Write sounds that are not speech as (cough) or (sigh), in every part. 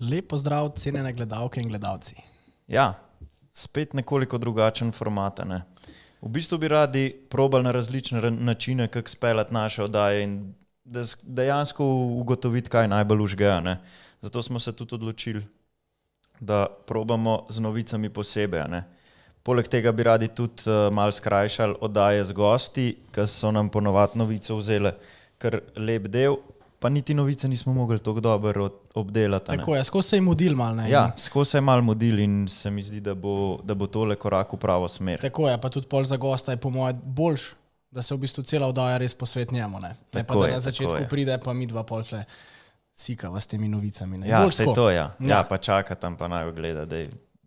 Lepo zdrav, cenjene gledalke in gledalci. Ja, spet nekoliko drugačen format. Ne? V bistvu bi radi probali na različne ra- načine, kako speljati naše oddaje in dejansko ugotoviti, kaj najbolj užgeja. ne. Zato smo se tudi odločili, da probamo z novicami posebej. ne. Poleg tega bi radi tudi uh, malo skrajšali oddaje z gosti, ki so nam ponovadi novice vzele kar lep del, pa niti novice nismo mogli tako dobro obdelati. a ne. Tako je, skozi se jim udil mal. Ne? Ja, skozi se je malo modil in se mi zdi, da bo, da bo tole korak v pravo smer. Tako je, pa tudi pol za gosta je po mojem boljš, da se v bistvu cela oddaja res posvet njemu. Ne, ne pa Tako da je, na tako začetku je. pride, pa mi dva polče sikava s temi novicami. Ne. Ja, Boljš vse tako. to je. Ja. Ja. ja, pa čaka tam pa naj gleda, da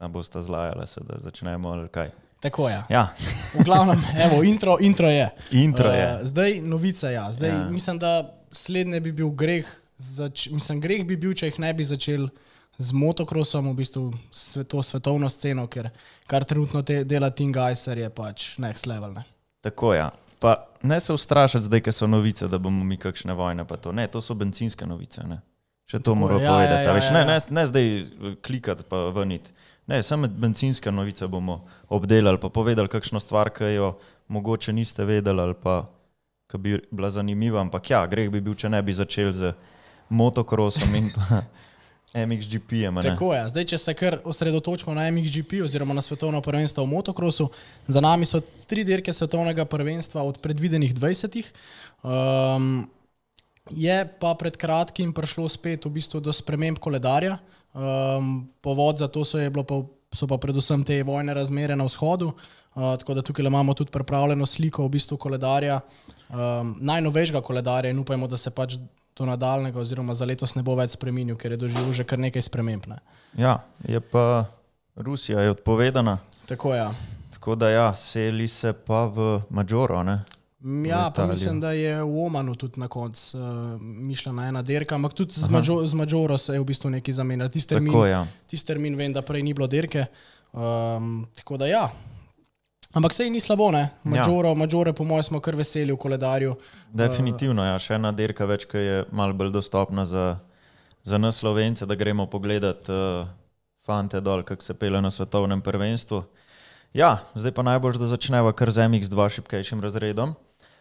ne boste zlajali se, da začnemo ali kaj. Tako je. Ja, V glavnem, evo, intro, intro je. intro je. Uh, zdaj novica, ja. Zdaj, ja. Mislim, da slednje bi bil greh, zač, mislim, greh bi bil, če jih ne bi začel z motokrosom, v bistvu svet, to svetovno sceno, ker kar trenutno te, dela Tim Geiser je pač next level. Ne. Tako je. Ja. Pa ne se ustrašiti zdaj, ker so novice, da bomo mi kakšne vojne. pa to. Ne, to so benzinske novice. Ne. Še to Tako je, moram ja, povedati. ja, a veš, ja, ne, ja. ne, ne zdaj eh, klikati pa veniti. Ne, samo benzinske novice bomo obdelali, pa povedali kakšno stvar, ki jo mogoče niste vedeli ali pa ki bi bila zanimiva. Ampak ja, greh bi bil, če ne bi začeli z motokrosom in pa (laughs) MXGP-jem. a ne. Tako je. Zdaj, če se kar osredotočimo na MXGP oziroma na svetovno prvenstvo v motokrosu, za nami so tri dirke svetovnega prvenstva od predvidenih 20. Um, je pa pred kratkim prišlo spet v bistvu do sprememb koledarja. Um, povod za to so, pa, so pa predvsem te vojne razmere na vzhodu. Uh, tako da tukaj imamo tudi pripravljeno sliko v bistvu koledarja, um, najnovejšega koledarja in upajmo, da se pač do nadaljnega oziroma za letos ne bo več spremenil, ker je doživel že kar nekaj sprememb. Ne. Ja, je pa Rusija je odpovedana, Tako. Ja. tako da ja, seli se pa v Mađoro. ne. M, Ja, pa mislim, da je v Omanu tudi na koncu uh, mišljena ena dirka, ampak tudi z, Mađo, z Mađoro se je v bistvu nekaj zamenjalo. Tisti termin. Ja. tist termin vem, da prej ni bilo dirke. Um, tako da ja. Ampak sej ni slabo, ne? Mađoro, ja. Mađore, po mojem, smo kar veseli v koledarju. Definitivno, ja, še ena dirka več, ki je malo bolj dostopna za, za nas, slovence, da gremo pogledat uh, fante dol, kako se pele na svetovnem prvenstvu. Ja, zdaj pa najbolj, da začneva kar z MX2 šipkejšim razredom.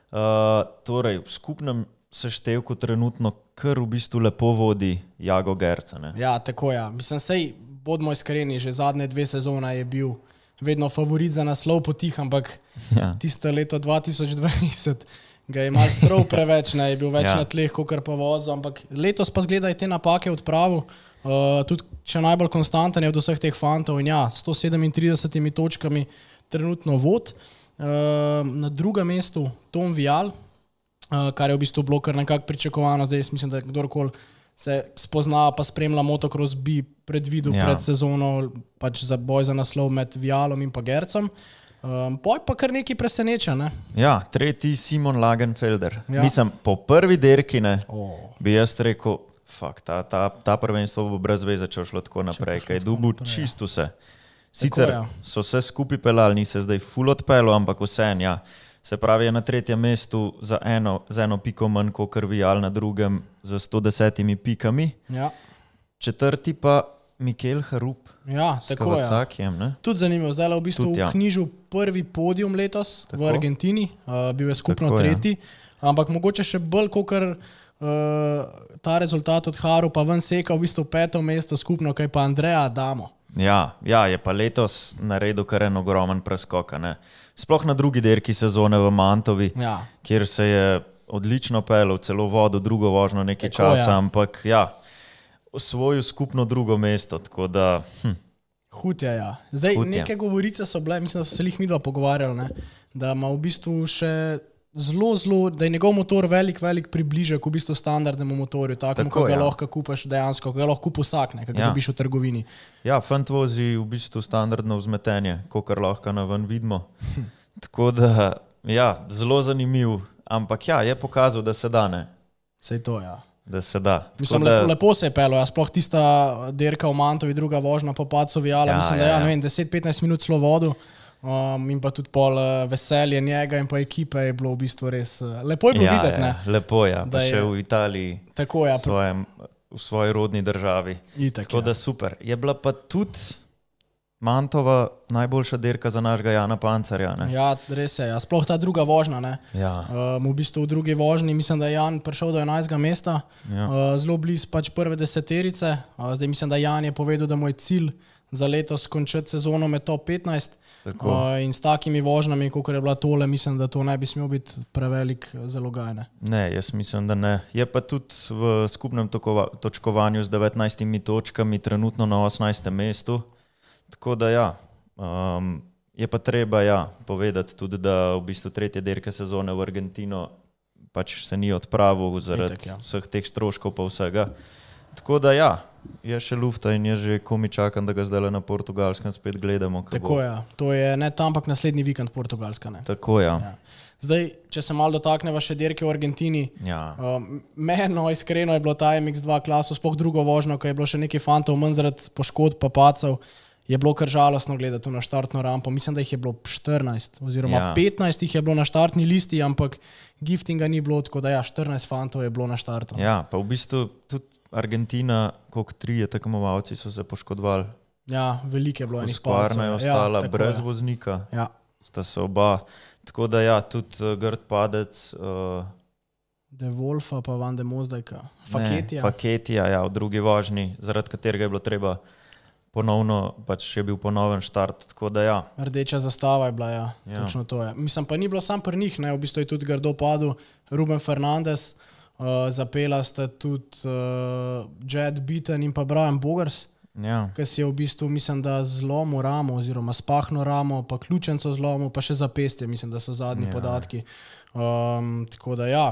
Uh, torej, v skupnem seštevku trenutno kar v bistvu lepo vodi Jago Gerca. Ne? Ja, tako je. Ja. Mislim, sej, bodimo iskreni, že zadnje dve sezone je bil vedno favorit za naslov potih, ampak Ja. tisto leto 2020 ga je imel strov (laughs) preveč, ne je bil več Ja. na tleh, kot pa vozo. Ampak letos pa zgleda, da je te napake odpravil. Uh, tudi če najbolj konstanten je od vseh teh fantov in ja, s 137 točkami trenutno vod. Uh, na drugem mestu Tom Vial, uh, kar je v bistvu bilo kar nekako pričakovano. Zdaj mislim, da kdorkoli se spozna, pa spremlja motocross, bi predvidel Ja. pred sezono pač za boj za naslov med Vialom in pa Gercem. Um, poj pa kar nekaj preseneča. Ne? ja, tretji Simon Lagenfelder. Ja. Mislim, po prvi dirki ne. Oh. bi jaz rekel, fuck, ta, ta, ta prvenstvo bo brez veze, če šlo tako naprej, kaj je tako dubu ja. čisto vse. Sicer ja. so se skupaj pelali, ni se zdaj full odpelo, ampak vseeno, ja. Se pravi, je na tretjem mestu za eno, z eno piko manj kot Krvijal, na drugem z 110 pikami, Ja, četrti pa Mikel Harup, ja tako je. Ja. Kavasakijem. ne? Tudi zanimivo, zdaj je v bistvu Tudi, ja. knjižil prvi podium letos Tako. v Argentini, uh, bil je skupno Tako, ja. tretji, ampak mogoče še bolj, kot uh, ta rezultat od Haru, pa ven seka v bistvu peto mesto skupno, kaj pa Andreja damo. Ja, ja, je pa letos naredil kar en ogromen preskok. Sploh na drugi dirki sezone v Mantovi. Ja, kjer se je odlično pelil, celo vodo, drugo vožnjo nekaj Tako, časa, ja. ampak ja, osvojil skupno drugo mesto. Tako da, hm, hud je. Ja. Zdaj, Hud je. neke govorice so bile, mislim, da so se jih mi dva pogovarjali, ne? da ima v bistvu še. Zelo, zelo, da je njegov motor velik, velik približek v bistvu standardnemu motorju, takemu, Tako, ga ja. lahko kupiš dejansko, ki ga lahko kupi vsak, ne, ki ga Ja. dobiš v trgovini. ja, fant vozi v bistvu standardno vzmetenje, kot lahko na ven vidimo. (laughs) Tako da, ja, zelo zanimiv, ampak ja, je pokazal, da se da. Ne? Vse to. Ja. Da se da. Mislim, da, lepo, lepo se je pelo, ja, sploh tista dirka v Mantovi, druga vožnja po Pacu Vijala. Ja, Ja, mislim, ja, da ja, ja. ja. 10-15 minut slo vodo. Um, in pa tudi pol uh, veselje njega in pa ekipe je bilo v bistvu res uh, lepo je ja, videti. ja, lepo je, ja. pa Da še je- v Italiji. Tako je. Ja, svojem, v svoji rodni državi. Itak, Tako ja. da super. Je bila pa tudi Mantova najboljša dirka za našega Jana Pancarja. ne? Ja, res je. Ja. Sploh ta druga vožnja. Ne. Ja, Um, v bistvu v drugi vožnji mislim, da je Jan prišel do 11. mesta, ja. uh, zelo blizu pač prve deseterice. Uh, zdaj mislim, da Jan je povedal, da mu je cilj za letos končati sezono med top 15. Tako. Uh, in s takimi vožnjami, kot je bila tole, mislim, da to ne bi smel biti prevelik zalogaj. Ne. Ne, jaz mislim, da ne. Je pa tudi v skupnem tokova, točkovanju z 19 točkami trenutno na 18. mestu. Tako da ja, um, je pa treba ja, povedati tudi, da v bistvu tretje dirke sezone v Argentino pač se ni odpravil zaradi Itak, ja. vseh teh stroškov pa vsega. Tako da ja, je še lufta in jaz že komi čakam, da ga zdaj na portugalskem spet gledamo. ko Tako je. To je ne tam, ampak naslednji vikend Portugalska. Ne. Tako ja. Ja. Zdaj, če se malo dotaknemo še dirke v Argentini. ja. Um, Meno, iskreno je bilo ta MX2 klaso, sploh drugo vožnjo, ko je bilo še nekaj fantov, manj zaradi poškodb, pa pacev. Je bilo kar žalostno gledati na štartno rampo. Mislim, da jih je bilo 14, oziroma Ja. ja. 15 jih je bilo na štartni listi, ampak giftinga ni bilo, tako da ja, 14 fantov je bilo na štartu. ja, pa v bistvu tudi Argentina, koliko trije tekmovalci so se poškodovali. ja veliko je bilo enih Skvarna je palcev. ostala tako brez je. voznika, Ja. sta se oba. Tako da ja, tudi uh, grd padec. Uh, De Wolfa, pa Van de Mozdajka, ne, Faketija. Faketija, ja, v drugi vožnji, zaradi katerega je bilo treba ponovno, pač je bil ponoven štart. Ja, Rdeča zastava je bila, ja, Ja. ja. točno to je. Mislim, pa ni bilo sam pri njih, ne, v bistvu je tudi grdo padel Ruben Fernandez, uh, zapela sta tudi uh, Jed Beaton in pa Brian Bogers, ja, ki si je v bistvu, mislim, da zlomil ramo, oziroma spahno ramo, pa ključenco zlomil, pa še zapestje, mislim, da so zadnji Ja. podatki. Um, tako da ja.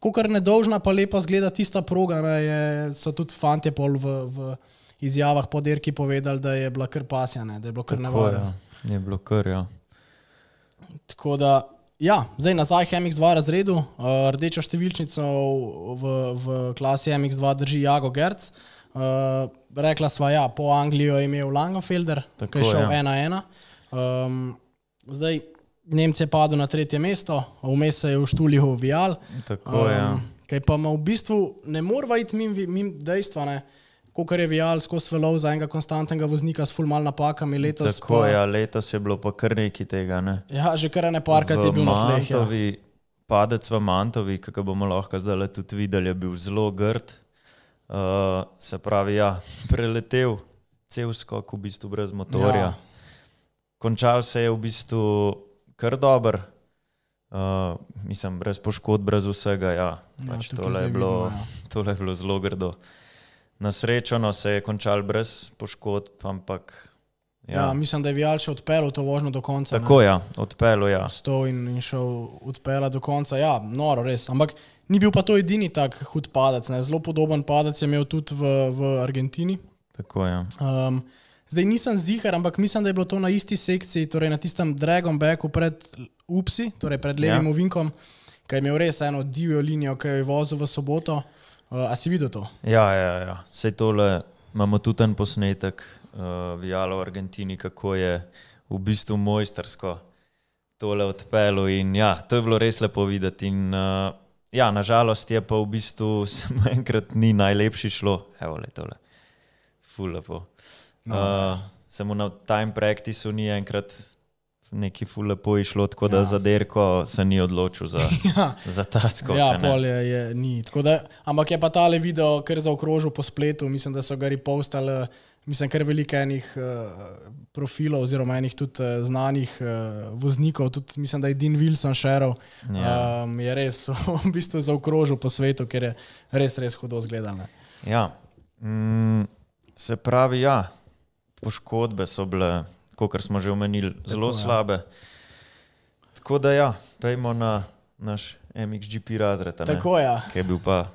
Kukar nedolžna, pa lepa zgleda tista proga, ne, je, so tudi fanti pol v, v izjavah po dirki povedali, da je bila kar pasjana, da je bilo kar nevarno. ja, je bilo kar. Ja. Tako da, ja, zdaj nazaj k MX2 razredu. Uh, rdečo številčnico v, v klasi MX2 drži Jago Gerc. Uh, rekla sva, ja, po Anglijo je imel Langenfelder, ki je šel ja. 1-1. Um, zdaj Nemci je padel na tretje mesto, vmes se je v štulju Vial. Tako je. Ja. Kaj pa v bistvu ne morva iti mimo mim dejstva, ne? Kolikor je Vial skozi velov za enega konstantnega voznika s fulmal napakami letos. Tako pa, je, ja, letos je bilo pa kar nekaj tega. Ne? ja, že kar ne parkrat je V bil na tleh. Ja. Mantovi, padec v Mantovi, ki ga bomo lahko zdaj tudi videli, je bil zelo grd. Uh, se pravi, ja, (laughs) preletel cel skok v bistvu brez motorja. Ja. Končal se je v bistvu kar dober, uh, mislim, brez poškodb, brez vsega. Ja. Pač tukaj tole, je bilo, vidimo, ja. (laughs) tole je bilo zelo grdo. Na srečo no, se je končal brez poškodb, ampak Ja. ja, mislim, da je Vial še odpeljal to vožnjo do konca. tako je, ja, odpeljal je. Ja. Stov in, in šel odpeljati do konca. Ja, noro, res. Ampak ni bil pa to edini tak hud padec. Ne. Zelo podoben padec je imel tudi v, v Argentini. Tako je. Ja. Um, zdaj nisem zihar, ampak mislim, da je bilo to na isti sekciji, torej na tistem Dragon Backu pred Upsi, torej pred levim Ja. ja. ovinkom, ki je imel res eno divjo linijo, ki jo je vozil v soboto. Uh, a si videl to? Ja, ja, ja. Sej tole imamo tudi en posnetek uh, Vijalo v Argentini, kako je v bistvu mojstersko tole odpeljal. In ja, to je bilo res lepo videti. In, uh, ja, nažalost je pa v bistvu (laughs) se mu enkrat ni najlepši šlo. Evo, le tole. Ful lepo. No. Uh, se mu na time practiceu ni enkrat neki ful lepo išlo, tako da Ja. za derko se ni odločil za, (laughs) Ja. za ta skok. Ja, a ne. pol je, ni. Tako Da, ampak je pa tale video kar zaokrožil po spletu, mislim, da so ga repostali, mislim, kar veliko enih uh, profilov oziroma enih tudi uh, znanih uh, voznikov, tudi mislim, da je Dean Wilson šerov, Ja. um, je res (laughs) v bistvu zaokrožil po svetu, ker je res, res hudo zgledal. Ja. Mm, se pravi, ja, poškodbe so bile, kot smo že omenili, zelo ja. slabe. Tako da, ja, pejmo na naš MXGP razred, ne, Tako je, ja. ki je bil pa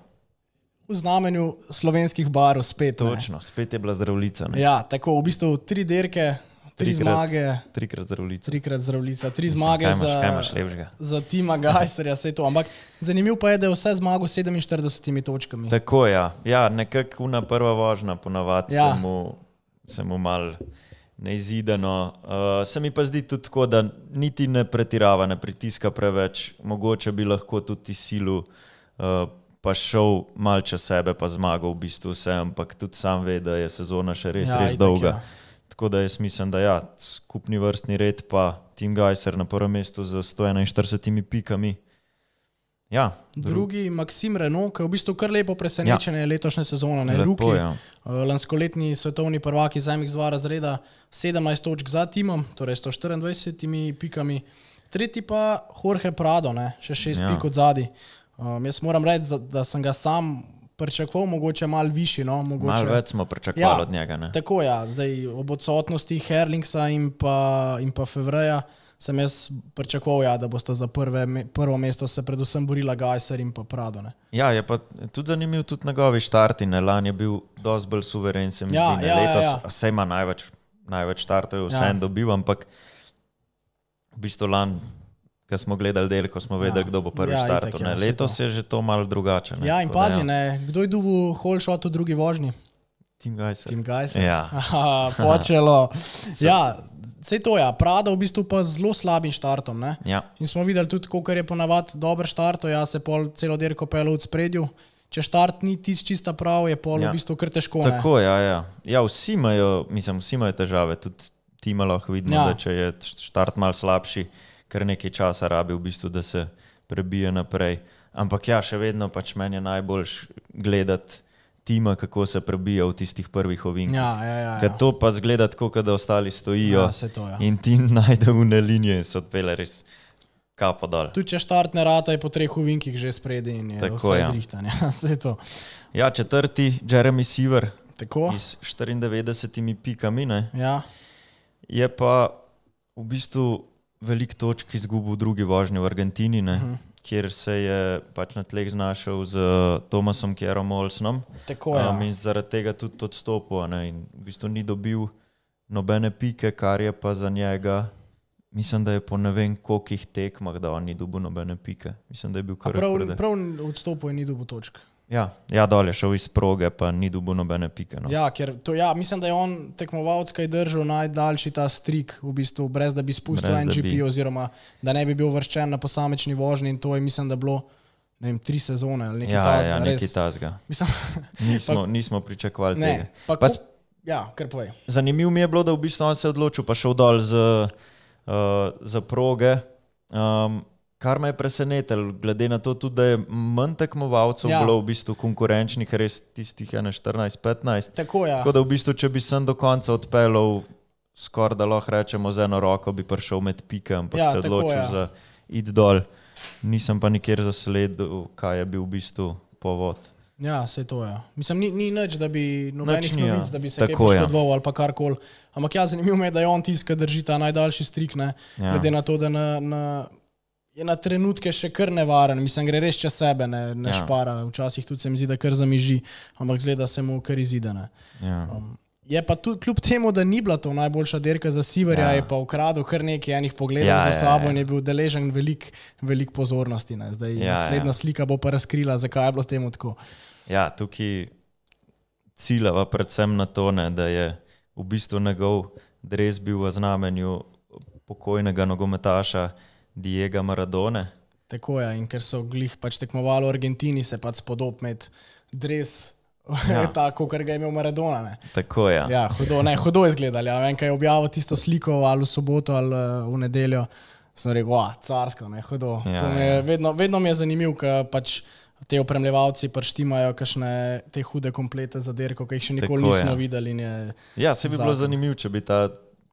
v znamenju slovenskih barov spet. ne. točno, spet je bila zdravljica. Ne? Ja, tako v bistvu tri dirke, tri Trikrat. zmage, Trikrat zdravljica. trikrat zdravljica, tri Mislim, zmage kaj imaš, za, kaj imaš lepšega? za Tima Gajserja, vse to. Ampak zanimivo pa je, da je vse zmagal s 47 točkami. Tako ja. ja, nekako una prva vožnja, ponavadi ja. Ja. se mu, se mu mal neizideno. Uh, se mi pa zdi tudi tako, da niti ne pretirava, ne pritiska preveč, mogoče bi lahko tudi silu uh, pa šel mal čez sebe, pa zmagal v bistvu vse, ampak tudi sam ve, da je sezona še res, Ja, res itak, dolga. ja. Tako da jaz mislim, da ja, skupni vrstni red, pa Tim Geiser na prvem mestu z 141 pikami. Ja, Drugi, Maksim Renault, ki je v bistvu kar lepo presenečenje ja. letošnje sezone, ne lepo, Ruki. ja. Uh, Lanskoletni svetovni prvak iz MX2 razreda, 17 točk za timom, torej 124 pikami. Tretji pa Jorge Prado, ne? še 6 Ja. pik od zadaj. Um, jaz moram reči, za- da sem ga sam pričakoval, mogoče malo višji. No? Mogoče... Malo več smo pričakovali Ja, od njega. Ne? Tako je, ja. zdaj ob odsotnosti Herlingsa in pa, in pa Fevreja sem jaz pričakoval, ja, da boste za prve, prvo mesto se predvsem borila Gajser in pa Prado. Ne. Ja, je pa tudi zanimiv tudi njegovi štarti. Ne? Lani je bil dosti bolj suveren, se mi Ja, zdi. ne. ja, ja, Letos ja. vse ima največ, največ štartov, vse Ja. en dobil, ampak v bistvu lani, ko smo gledali del, ko smo vedeli, kdo bo prvi Ja, štartov. ja, Letos to. je že to malo drugače. Ne? Ja, in Tako da pazi, ne, kdo je dubu holšot v drugi vožnji? Tim Geiser. Tim Gajser. Ja. Aha, počelo. (laughs) ja, vse to je, ja. Prado v bistvu pa zelo slabim štartom. Ne. Ja. In smo videli tudi, koliko je ponavadi dober štart, ja se pol celo dirko pelo v spredju. Če štart ni tisti čista prav, je pol Ja. v bistvu kar težko. ne. Tako, ja, ja. ja, vsi imajo, mislim, vsi imajo težave, tudi ti malo vidimo, Ja. da če je štart mal slabši, kar nekaj časa rabi v bistvu, da se prebije naprej. Ampak ja, še vedno pač meni je najboljš gledati tima, kako se prebija v tistih prvih ovinkih. Ja, ja, ja, Ker ja. to pa zgleda tako, da ostali stojijo Ja, to, ja. in ti najdejo une linije in se odpele res kapo dol. Tudi če štart ne rata, je po treh uvinkih že spredi in je Tako, vse ja. zrihtanje. Vse (laughs) to. Ja, četrti, Jeremy Seaver Tako. iz 94 pikami. Ne? Ja, Je pa v bistvu veliko točk izgubil v drugi vožnji v Argentini, uh -huh. Kjer se je pač na tleh znašel z Tomasom Kjerom Olsnom tako je. um, in zaradi tega tudi odstopil. Ne? In v bistvu ni dobil nobene pike, kar je pa za njega. Mislim, da je po ne vem kolikih tekmah, da on ni dobil nobene pike. Mislim, da je bil kar Prav, prav odstopil je ni dobil točk. Ja, ja, dol je šel iz proge, pa ni dobil nobene pike. No. Ja, ker to, ja, mislim, da je on tekmovalec, ki je držal najdaljši ta strik, v bistvu, brez da bi spustil Brez da NGP, bi. oziroma da ne bi bil vrščen na posamični vožnji. In to je, mislim, da bilo ne vem, tri sezone ali nekaj ja, takega. ja, nekaj. Mislim, (laughs) Nismo, nismo pričakovali tega. ne, pa, Pa pa s- ja, kar povej. Zanimivo mi je bilo, da v bistvu on se je odločil, pa šel dol z, uh, za proge. Um, kar me je presenetilo, glede na to, tudi, da je manj tekmovalcev Ja. ja. bilo v bistvu konkurenčnih, res tistih 14-15. Tako je. Ja. Tako da v bistvu, če bi sem do konca odpeljal, skoraj da lahko rečemo z eno roko, bi prišel med pike, ampak Ja, ja, se tako, odločil ja. ja. za id dol. Nisem pa nikjer zasledil, kaj je bil v bistvu povod. Ja, se to je. Mislim, ni, ni nič, da bi nobenih ni, ja. novic, da bi se Tako, ja. poškodoval ali pa karkoli. Ampak ja, zanimivo mi je, da je on tisti, ki drži ta najdaljši strik, ne? Ja. glede na to, da na, na, je na trenutke še kar nevaren, mislim, gre res čez sebe, ne, ne ja. Ja. špara. Včasih tudi se mi zdi, da kar zamiži, ampak zgleda se mu kar izide. ne. Ja. Um, je pa tudi kljub temu, da ni bila to najboljša dirka za Siverja, ja. Ja. je pa ukradel kar nekaj enih pogledov ja, Ja, za ja, sabo ja. in je bil deležen veliko velik pozornosti. Ne. Zdaj, ja, Ja, naslednja ja. ja. slika bo pa razkrila, zakaj je bilo temu tako. Ja, tukaj ciljava predvsem na to, ne, da je v bistvu njegov dres bil v znamenju pokojnega nogometaša Diega Maradone. Tako je, in ker so glih pač tekmovali v Argentini, se pač spodob med dres. (laughs) Ja. Tako, kot ga je imel Maradona. Ne. Tako je. Ja. Ja, hudo, ne, hudo je izgledalo. Ja. Vem, kaj je objavil tisto sliko ali v soboto ali uh, v nedeljo. Sem rekel, ah, carsko, ne, hudo. Ja, je, ja. vedno, vedno mi je zanimivo, ker pač te opremljevalci prštimajo kakšne te hude komplete za derko, ki jih še nikoli Tako, nismo ja. videli. Je, ja, se bi bilo Zakon. zanimivo, če bi ta,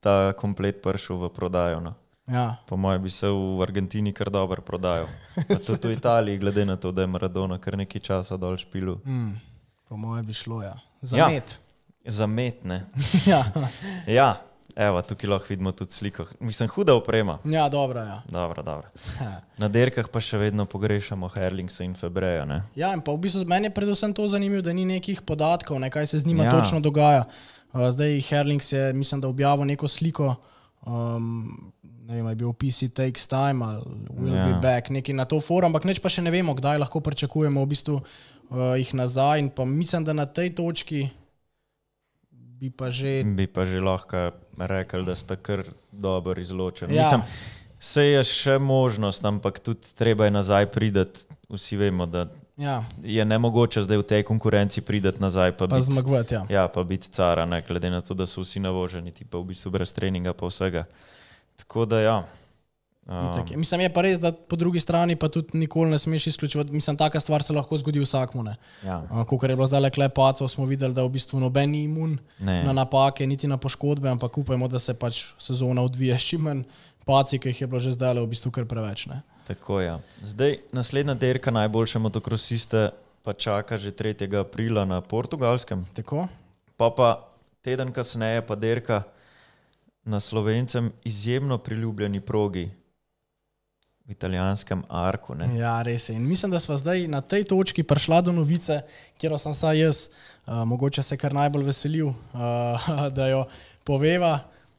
ta komplet prišel v prodajo. No. Ja, Po mojem bi se v Argentini kar dobro prodajal. (laughs) Tudi v Italiji, glede na to, da je Maradona kar nekaj časa dol špilu. mm, po mojem bi šlo. Ja. Za Ja. met. Zametne. (laughs) ja. Ja, evo, tukaj lahko vidimo tudi sliko. Mislim, huda oprema. ja, dobro. Ja. Dobro, dobro. Na derkah pa še vedno pogrešamo Herlingsa in Febreja. Ne? Ja, in pa v bistvu meni je predvsem to zanimivo, da ni nekih podatkov, ne, kaj se z njima ja. Ja. točno dogaja. Uh, zdaj Herlings je, mislim, da objavil neko sliko, um, ne vem, je bil PC Takes Time ali Will ja. Ja. Be Back, nekaj na to forum, ampak neč pa še ne vemo, kdaj lahko pričakujemo v bistvu uh, jih nazaj. In pa mislim, da na tej točki bi pa že. Bi pa že lahko rekel, da sta kar dobro izločeni. Ja. Mislim, se je še možnost, ampak tudi treba je nazaj priti. Vsi vemo, da Ja, je nemogoče zdaj v tej konkurenci priti nazaj. Pa, pa biti, zmagovati. Ja. ja, pa biti cara, ne, glede na to, da so vsi navoženi, ti pa v bistvu brez treninga, pa vsega. Tako da ja. Itak je. Mislim, je pa res, da po drugi strani pa tudi nikoli ne smeš izključiti. Mislim, taka stvar se lahko zgodi vsakmu. Ja. Ko je bilo zdaj le klepacov, smo videli, da v bistvu noben ni imun Ne. na napake, niti na poškodbe, ampak upajmo, da se pač sezona odvija čim manj paci, ki jih je bilo že zdaj v bistvu kar preveč. Ne? Tako je. Ja. Zdaj, naslednja dirka najboljše motokrosiste pa čaka že 3. aprila na portugalskem, Tako? pa pa teden kasneje pa dirka na slovencem izjemno priljubljeni progi v italijanskem Arku. Ne? Ja, res je. In mislim, da smo zdaj na tej točki prišla do novice, kjer sem saj jaz, uh, mogoče se kar najbolj veselil, uh, (laughs) da jo poveva.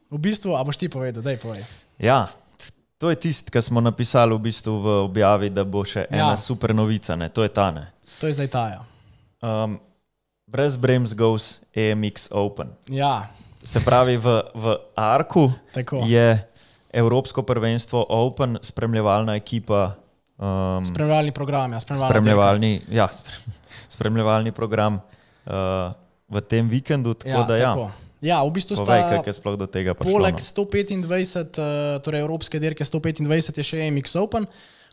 V bistvu, a boš ti povedal, da je povej. Ja, to je tisto, kar smo napisali v, bistvu v objavi, da bo še ena Ja. super novica, ne? to je ta. Ne? To je zdaj taja. Um, brez Brems Goes EMX Open. Ja, Se pravi, v, v Arku tako. je Evropsko prvenstvo Open, spremljevalna ekipa. Um, Spremljalni program, ja, spremljalna spremljevalni, ja, sprem, (laughs) spremljevalni program uh, v tem vikendu. Tako Ja, da, ja, tako. ja, v bistvu povej, sta kako je sploh do tega prišlo. poleg no. 125, eh, torej Evropske dirke 125 je še MX Open,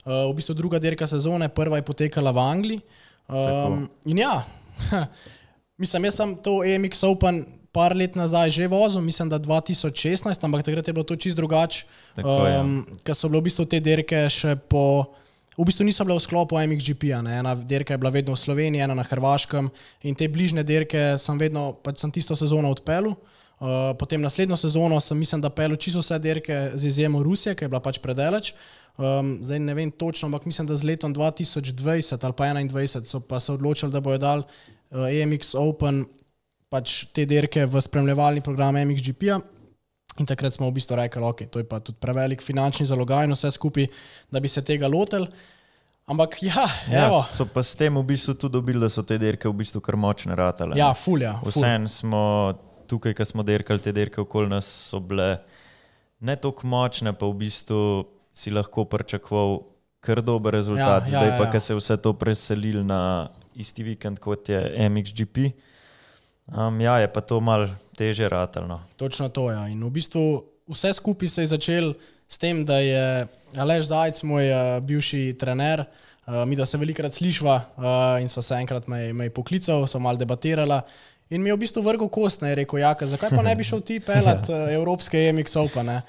Eh, v bistvu druga dirka sezone, prva je potekala v Angliji. Um, in ja, (laughs) mislim, jaz sem to MX Open par let nazaj že vozil, mislim, da 2016, ampak takrat je bilo to čist drugače, Tako, ja. um, ker so bile v bistvu te dirke še po. V bistvu niso bile v sklopu MXGP-ja, ena dirka je bila vedno v Sloveniji, ena na Hrvaškem in te bližnje dirke sem vedno, pač sem tisto sezono odpeljal. Uh, potem naslednjo sezono sem, mislim, da pel čisto vse dirke z izjemo Rusije, ki je bila pač predaleč. Um, zdaj ne vem točno, ampak mislim, da z letom 2020 ali pa 2021 so pa se odločili, da bodo dal uh, EMX Open pač te dirke v spremljevalni program MXGP-ja. In takrat smo v bistvu rekli, da okay, to je pa tudi prevelik finančni zalogaj in vse skupaj, da bi se tega lotili. Ampak (laughs) ja, Ja, evo, so pa s tem v bistvu tudi dobili, da so te dirke v bistvu kar močne ratale. ja, fulja. Ful. Vsem smo tukaj, ki smo dirkali te dirke okoli nas, so bile ne tako močne, pa v bistvu si lahko pričakoval kar dober rezultat. Ja, ja, Zdaj ja, pa, ja. ker se je vse to preselilo na isti vikend kot je MXGP. Um, ja, je pa to mal teže ratelno. Točno to je. Ja. In v bistvu vse skupaj se je začel s tem, da je Alež Zajec, moj uh, bivši trener, uh, mi da se velikokrat slišva uh, in so se enkrat me, me poklical, so mal debatirala. In mi je v bistvu vrgel kost, ne je rekel, jaka, zakaj pa ne bi šel ti (laughs) pelat uh, Evropske MX Open. Ne?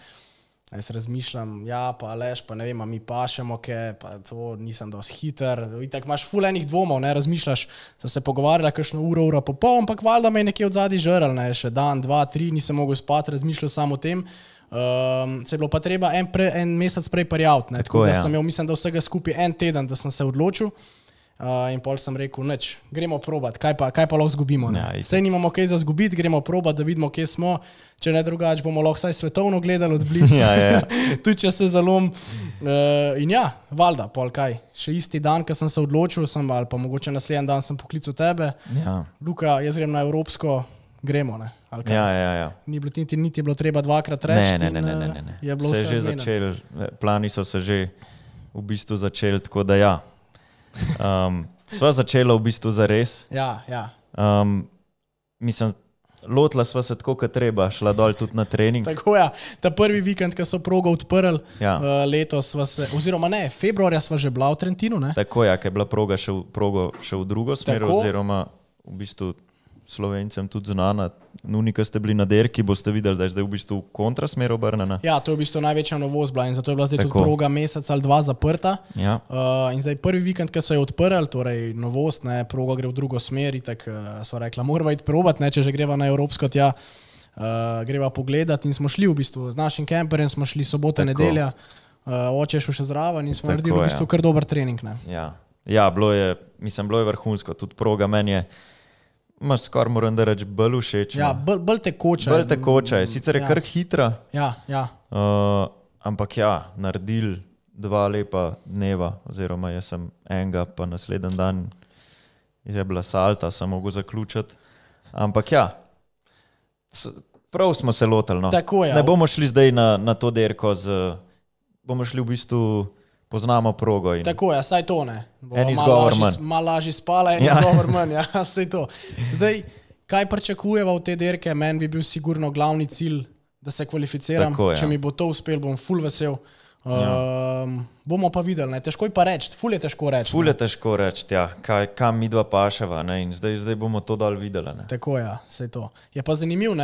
Jaz razmišljam, ja, pa lež, pa ne vem, mi pašemo, ke, pa to nisem dosti hiter. Tako imaš fulenih dvomov, ne razmišljaš. Sem se pogovarjala, kakšno uro, uro pa pol, ampak valjda me je nekje od zadaj žrl, ne, še dan, dva, tri, nisem mogel spati, razmišljal samo o tem. Um, se je bilo pa treba en, pre, en mesec prej prijaviti. ne, Tako Tako da ja. sem imel, mislim, da vsega skupaj en teden, da sem se odločil. Uh, in pol sem rekel, neč, gremo probat, kaj pa, kaj pa lahko zgubimo. Ja. Sej nimamo kaj za zgubiti, gremo probat, da vidimo, kje smo. Če ne drugače, bomo lahko vsaj svetovno gledali od blizu. Ja, ja, ja. (laughs) Tudi če se zalom. Uh, in ja, valjda, pol kaj. Še isti dan, ko sem se odločil, sem, ali pa mogoče naslednji dan sem poklical tebe, Ja, Luka, jaz grem na Evropsko, gremo. Ne? Ja, ja. ja. Ni bilo niti, niti bilo treba dvakrat Ne, reči. ne, ne, ne, ne, eh, ne, ne. Je bilo Se je že začel, plani so se že v bistvu začeli, tako da ja. Um, sva začela v bistvu za res. Ja, ja. Um, mislim, lotila sva se tako, kot treba, šla dol tudi na trening. Tako je. Ja. Ta prvi vikend, ko so progo odprli, Ja. uh, letos sva se, oziroma ne, februarja sva že bila v Trentinu. Ne? Tako je, ja, ker je bila proga še v, progo še v drugo smer, Tako. oziroma v bistvu slovencem tudi znana. Nuni, ki ste bili na derki, boste videli, da je zdaj v bistvu kontrasmer obrnjena. Ja, to je v bistvu največja novost bila in zato je bila zdaj Tako. tudi proga mesec ali dva zaprta. Ja. Uh, in zdaj prvi vikend, ki so jo odprli, torej novost, ne, proga gre v drugo smer, tako uh, so rekla, moramo iti probat, ne, če že greva na Evropsko tja, uh, greva pogledat in smo šli v bistvu z našim kamperjem, smo šli sobota, Tako. nedelja, uh, oče je šel še zraven in smo Tako, naredili v ja. bistvu kar dober trening. Ne. Ja, ja bilo, je, mislim, bilo je vrhunsko, tudi proga meni je, imaš skoraj moram reči, bolj všeč. Ja, no. bolj, bolj tekoča. bolj tekoča je, sicer je ja. kar hitra, Ja, ja. uh, ampak ja, naredili dva lepa dneva, oziroma jaz sem enega, pa naslednji dan je bila salta, sem mogel zaključiti. Ampak ja, prav smo se lotili. No. Tako je. Ne bomo šli zdaj na, na to derko, z, bomo šli v bistvu poznamo progo. In... Tako je, saj to ne. Bo En izgovor manj. Malo lažje spala, en Ja. izgovor manj. Ja, (laughs) saj to. Zdaj, kaj pričakujeva v te derke? Meni bi bil sigurno glavni cilj, da se kvalificiram. Tako je. Če mi bo to uspelo, bom full vesel. Um, bomo pa videli, ne. težko je pa reči, ful je težko reči. Ful je težko reči, ja, kaj, kam mi dva paševa. Ne? In zdaj, zdaj bomo to dal videli. Ne? Tako je, vse to. Je pa zanimivo,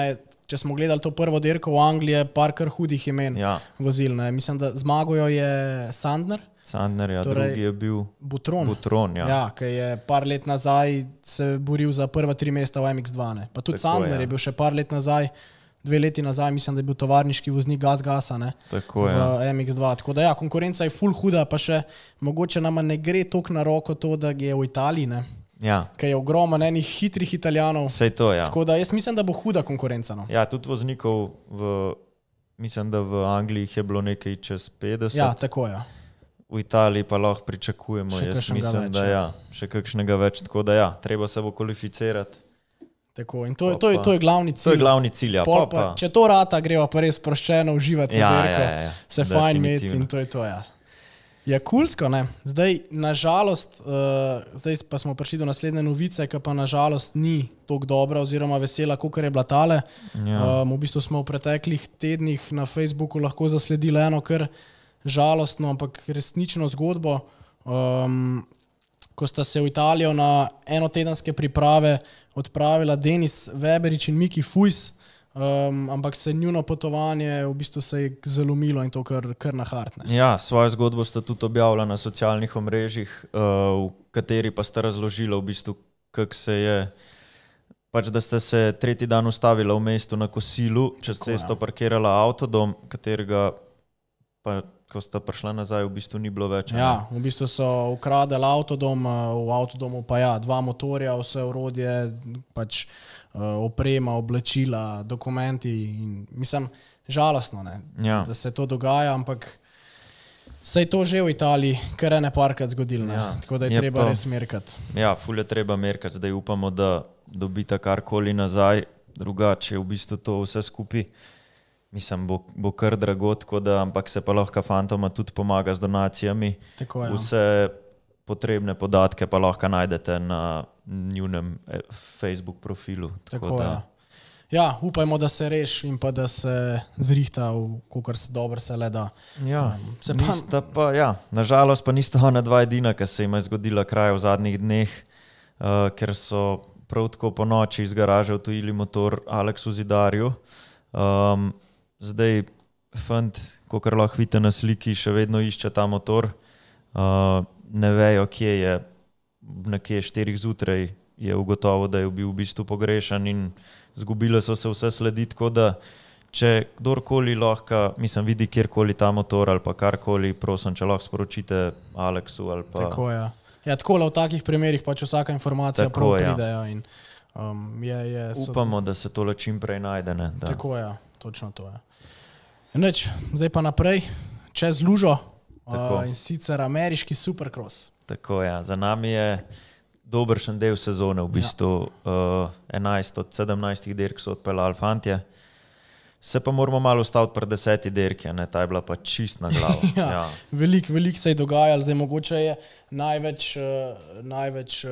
če smo gledali to prvo dirko v Angliji, par kar hudih imen Ja, vozil. Ne. Mislim, da zmagojo je Sandner, Sandner, ja, Torej, drugi je bil Butron. Butron. Ja. Ja, ki je par let nazaj se boril za prva tri mesta v MX2. Ne. Pa tudi Tako, Sandner ja. je bil še par let nazaj, dve leti nazaj, mislim, da je bil tovarniški voznik Gas Gasa ne, Tako v. Ja. MX2. Tako da ja, konkurenca je full huda, pa še mogoče nama ne gre toliko na roko to, da je v Italiji, ne, Ja, ker je ogromno enih hitrih Italijanov. vse to je. Ja. Tako da jaz mislim, da bo huda konkurenca. No. ja, tudi voznikov v. Mislim, da v Angliji je bilo nekaj čez 50, Ja, tako je. v Italiji pa lahko pričakujemo. Še Jaz mislim, več, da ja. ja, še kakšnega več. Tako da ja, treba se bo kvalificirati. Tako, in to, je- Pa to, je, to je glavni cilj. To je glavni cilj. Ja. Pol Pa, Pa, če to rata, greva pa res sproščeno uživati. Ja, ja, ja, ja, se fajn imeti in to je to. Ja. Je kulsko, ne? Zdaj, nažalost, uh, zdaj pa smo prišli do naslednje novice, ki pa nažalost ni tako dobra oziroma vesela, kot je bila tale. Ja. Um, v bistvu smo v preteklih tednih na Facebooku lahko zasledili eno kar žalostno, ampak resnično zgodbo. Um, ko sta se v Italijo na enotedenske priprave odpravila Denis Weberič in Miki Fujs, um, ampak se njuno potovanje v bistvu se je zalomilo in to kar, kar na hartne. Ja, svojo zgodbo ste tudi objavili na socialnih omrežjih, uh, v kateri pa ste razložili, v bistvu, kako se je. Pač, da ste se tretji dan ustavili v mestu na kosilu, čez Tako, ja. cesto parkirali avtodom, katerega, pa, ko sta prišla nazaj, v bistvu ni bilo več. ne? Ja, v bistvu so ukradeli avtodom, eh, v avtodomu pa ja, dva motorja, vse urodje, pač eh, oprema, oblačila, dokumenti. In, mislim, žalostno, ne, Ja. da se to dogaja, ampak se je to že v Italiji kar ene parkrat zgodilo. ne. Ja, Tako da je, je je treba pa- res merkati. Ja, ful je treba merkati, zdaj upamo, da dobite karkoli nazaj, drugače je v bistvu to vse skupaj. Mislim, bo, bo kar drago, da, ampak se pa lahko fantoma tudi pomaga z donacijami. Tako je. Vse potrebne podatke pa lahko najdete na njunem eh, Facebook profilu. Tako Tako, da, ja. ja, upajmo, da se reši in pa da se zrihta, kar se dobro se le da. Ja, Um, se pa- pa, ja, nažalost pa nista ona dva edina, ki se jim je zgodila kraj v zadnjih dneh, uh, ker so prav tako po noči iz garaže odtujili motor Aleksu Zidarju. Um, zdaj, fant, kot lahko vidite na sliki, še vedno išče ta motor. Uh, ne vejo, kje je, nekje štirih zjutraj je ugotovil, da je bil v bistvu pogrešan in zgubile so se vse sledi. Tako da, če kdorkoli lahko, mislim, vidi kjerkoli ta motor ali pa karkoli, prosim, če lahko sporočite Aleksu pa. Tako je. Ja, tako le v takih primerih pač vsaka informacija Tako, prav ja. pride. Ja, in, um, je, je, so, Upamo, da se tole čim prej najde. Ne, da. Tako je, točno to je. Neč, zdaj pa naprej, čez lužo Tako. uh, in sicer ameriški supercross. Tako, ja. Za nami je dobršen del sezone, v bistvu ja. uh, 11 od 17 dirk so odpeljali fantje. Se pa moramo malo ustaviti pri deseti dirki, ne ta je bila pa čist na glavo. (laughs) Ja. ja. Veliko velik se je dogajalo, zdaj mogoče je največ, uh, največ uh,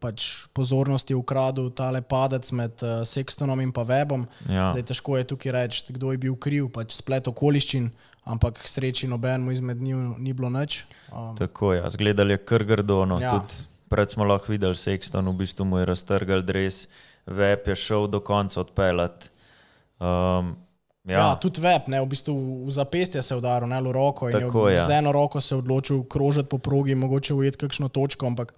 pač pozornosti ukradel tale padec med uh, Sextonom in pa Webom. Ja. Zdaj, težko je tukaj reči, kdo je bil kriv, pač splet okoliščin, ampak k sreči nobenemu izmed njih ni bilo nič. Um, Tako je, ja. zgledali je kar grdo. No. Ja. Ja. Pred smo lahko videli Sexton, v bistvu mu je raztrgal dres, Web je šel do konca odpeljati. Um, Ja, ja, tudi web, ne, v bistvu v zapestje se je udaril, ne v roko. in je Tako, ja. Z eno roko se je odločil krožiti po progi, mogoče ujeti kakšno točko, ampak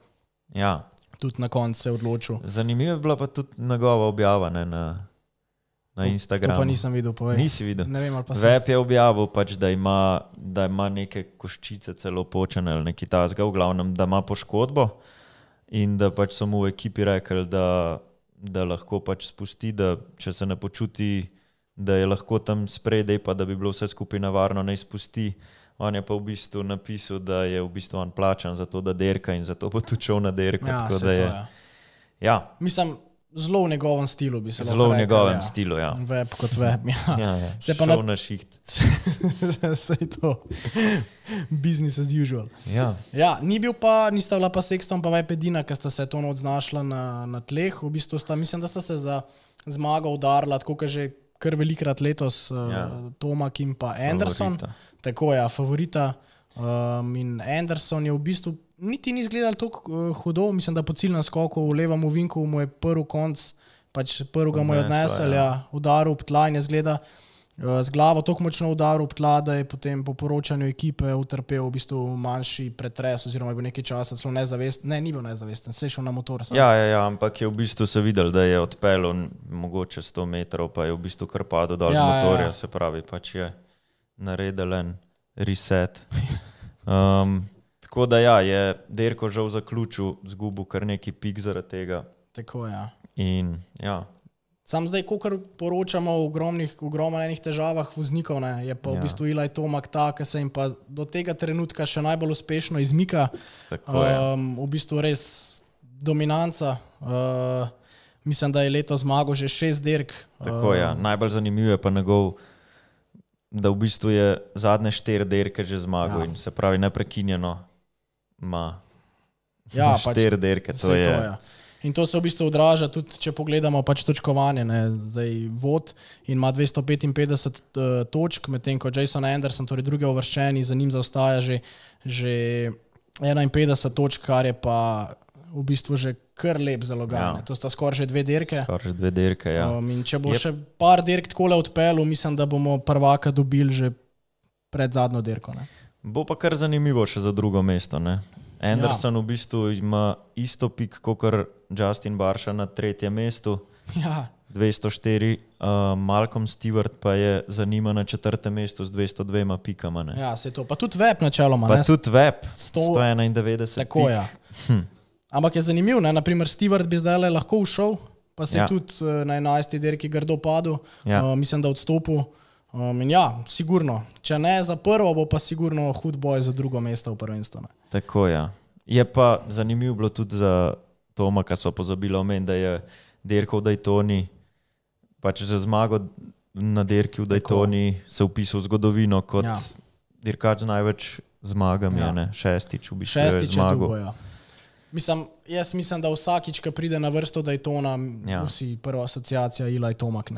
ja. tudi na koncu se je odločil. Zanimiva je bila pa tudi njegova objava ne, na, na To Instagramu. pa nisem videl, povej. Nisi videl. Ne vem, pa sem. Web je objavil, pač, da, ima, da ima neke koščice celo počene ali nekaj tasga, v glavnem, da ima poškodbo in da pač so mu v ekipi rekli, da, da lahko pač spusti, da če se ne počuti, da je lahko tam spredaj, pa da bi bilo vse skupaj nevarno, naj spusti. On je pa v bistvu napisal, da je v bistvu on plačan za to, da derka in zato bo šel na derko. Ja, tako da to je, je. ja, Mislim, zelo v njegovem stilu, bi se lahko Zelo v njegovem ja. stilu. Ja. Web kot web. Ja. Ja, ja. (laughs) Se pa Šel na- na šiht. (laughs) Sej to. Business as usual. Ja. Ja, ni bil pa, nista bila pa Sexton, pa Web edina, ki sta se to noč znašla na, na tleh. V bistvu sta, mislim, da sta se za zmago udarila, tako kot že kar velikrat letos, uh, Ja. ja. Tomak in pa Anderson. Favorita. Tako je, ja, favorita. Um, in Anderson je v bistvu niti ni izgledal tako uh, hudo, mislim, da po ciljnem skoku v levem ovinku mu je prvi konc, pač prvega mu je odnesel, ja. ja, udaril ob tla in je zgleda. uh, Z glavo tako močno udaril ob tla, da je potem po poročanju ekipe utrpel v bistvu manjši pretres, oziroma je bil nekaj časa celo nezavesten. Ne, ni bil nezavesten, se je šel na motor. samo. Ja, ja, ja, ampak je v bistvu se videl, da je odpeljal mogoče 100 metrov, pa je v bistvu kar padel dol Ja, z ja, motorja, ja. se pravi, pač je naredil en reset. (laughs) Um, tako da ja, je Derko žal zaključil, zgubil kar neki pik zaradi tega. Tako je. Ja. In ja, Sam zdaj, ko poročamo o ogromnih, ogromnih težavah voznikov, ne, je pa ja. V bistvu Ilaj Tomak ta, ki se jim pa do tega trenutka še najbolj uspešno izmika. tako je. Um, v bistvu res dominanca. Uh, mislim, da je leto zmagal že šest dirk. Tako je. Ja. Najbolj zanimivo je pa njegov, da v bistvu je zadnje štiri derke že zmagal ja. in se pravi neprekinjeno ima Ja, (laughs) pač štiri derke. To je, to, ja. In to se v bistvu odraža tudi, če pogledamo pač točkovanje. Ne? Zdaj vod in ima 255 uh, točk, medtem ko Jason Anderson, torej drugi uvrščeni, za njim zaostaja že, že 51 točk, kar je pa v bistvu že kar lep zalogaj. Ja. To sta skoraj že dve dirke. Skoraj že dve derke. Ja. Um, in če bo je... še par dirk takole odpeljal, mislim, da bomo prvaka dobili že pred zadnjo dirko. Ne? Bo pa kar zanimivo še za drugo mesto. Ne? Anderson ja. v bistvu ima isto pik kot Justin Barša na tretjem mestu, (laughs) Ja, 204, uh, Malcolm Stewart pa je za njima na četrtem mestu z 202 pikama. Ne? ja, se to. Pa tudi web načeloma. Pa ne? tudi web, Sto- 191. Tako je. Ja. Hm. Ampak je zanimivo, ne? naprimer Stewart bi zdaj lahko ušel, pa se. Ja. je tudi eh, na 11. dirki grdo padel, Ja. uh, mislim, da odstopil. Um, in ja, sigurno. Če ne za prvo, bo pa sigurno hud boj za drugo mesto v prvenstvu. ne. Tako je. Ja. Je pa zanimivo bilo tudi za Toma, ki so pozabili omeniti, da je dirkal v Daytoni, pač za zmago na dirki v Daytoni se upisal v zgodovino kot Ja. dirkač največ zmagami, Ja. ne? šestič v bistvu Šestič je je zmagal. Ja. Mislim, jaz mislim, da vsakič, ko pride na vrsto Daytona, ja. Ja. vsi prva asociacija Ilaj Tomak.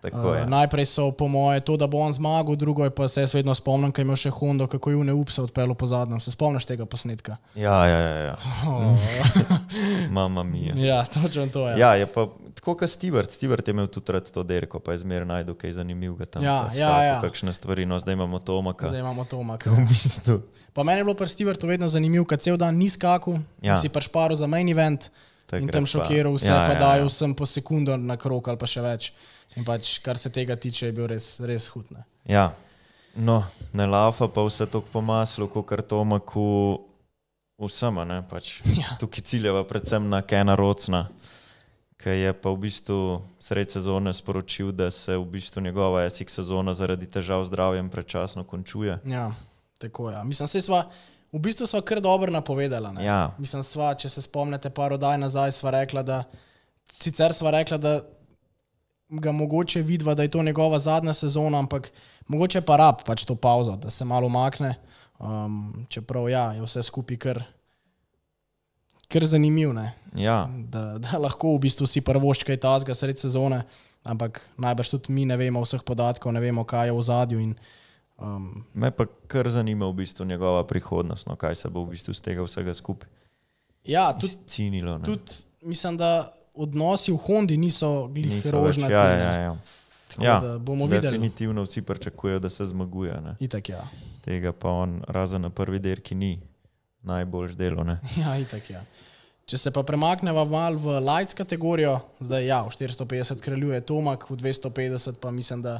Tako je. Uh, najprej so po moje to, da bo on zmagal, drugo je pa se jaz vedno spomnim, kaj je imel še Hondo, kako je v Neupsa odpeljal po zadnjem. Se spomniš tega posnetka? Ja, ja, ja. ja. (laughs) (laughs) Mama mija. ja, točno to je. Ja, je pa tako kot Stewart. Stewart je imel tudi rad to derko, pa je zmeraj najdel kaj zanimivega tam. Ja, ja, skakal ja. Kakšne stvari, no zdaj imamo Tomaka. Zdaj imamo Tomaka. V bistvu. Pa meni je bilo pri Stewartu vedno zanimivo, kad cel dan ni skakal, ja. Ja. si pač paril za main event in Takrat tam šokiral vse, ja, ja, pa ja, dajal ja. sem po sekundo na krok ali pa še več. In pač, kar se tega tiče, je bil res, res hud. Ne. Ja, no, ne lava pa vse to po maslu, kot kar Tomaku vsema. Ne, pač. (laughs) Ja. Tukaj ciljeva predvsem na Kena Rocna, ki je pa v bistvu sred sezone sporočil, da se v bistvu njegova esik sezona zaradi težav z zdravjem predčasno končuje. Ja, tako je. Ja. Mislim, se sva, v bistvu sva kar dobro napovedala. ne. Ja, Mislim, sva, če se spomnite, par oddaj nazaj sva rekla, da sicer sva rekla, da ga mogoče vidva, da je to njegova zadnja sezona, ampak mogoče pa rab pač to pauzo, da se malo umakne. Um, čeprav ja, je vse skupaj kar, kar zanimivo, ne. ja, da, da lahko v bistvu si prvošč kaj tazga sred sezone, ampak najbrž tudi mi ne vemo vseh podatkov, ne vemo, kaj je v zadju. In, um, me pa kar zanima v bistvu njegova prihodnost, no, kaj se bo v bistvu z tega vsega skupaj ja, tudi izcinilo. Tudi mislim, da odnosi v Hondi niso glih več- rožnati. Ja, ja, ja. Tako Ja, da bomo videli. Definitivno vsi pričakujejo, da se zmaguje. Ne. Itak, ja. Tega pa on, razen na prvi dirki, ni najboljš delo. Ne. (laughs) ja, itak, ja. Če se pa premaknemo malo v lights kategorijo, zdaj ja, v 450 kraljuje Tomak, v 250 pa mislim, da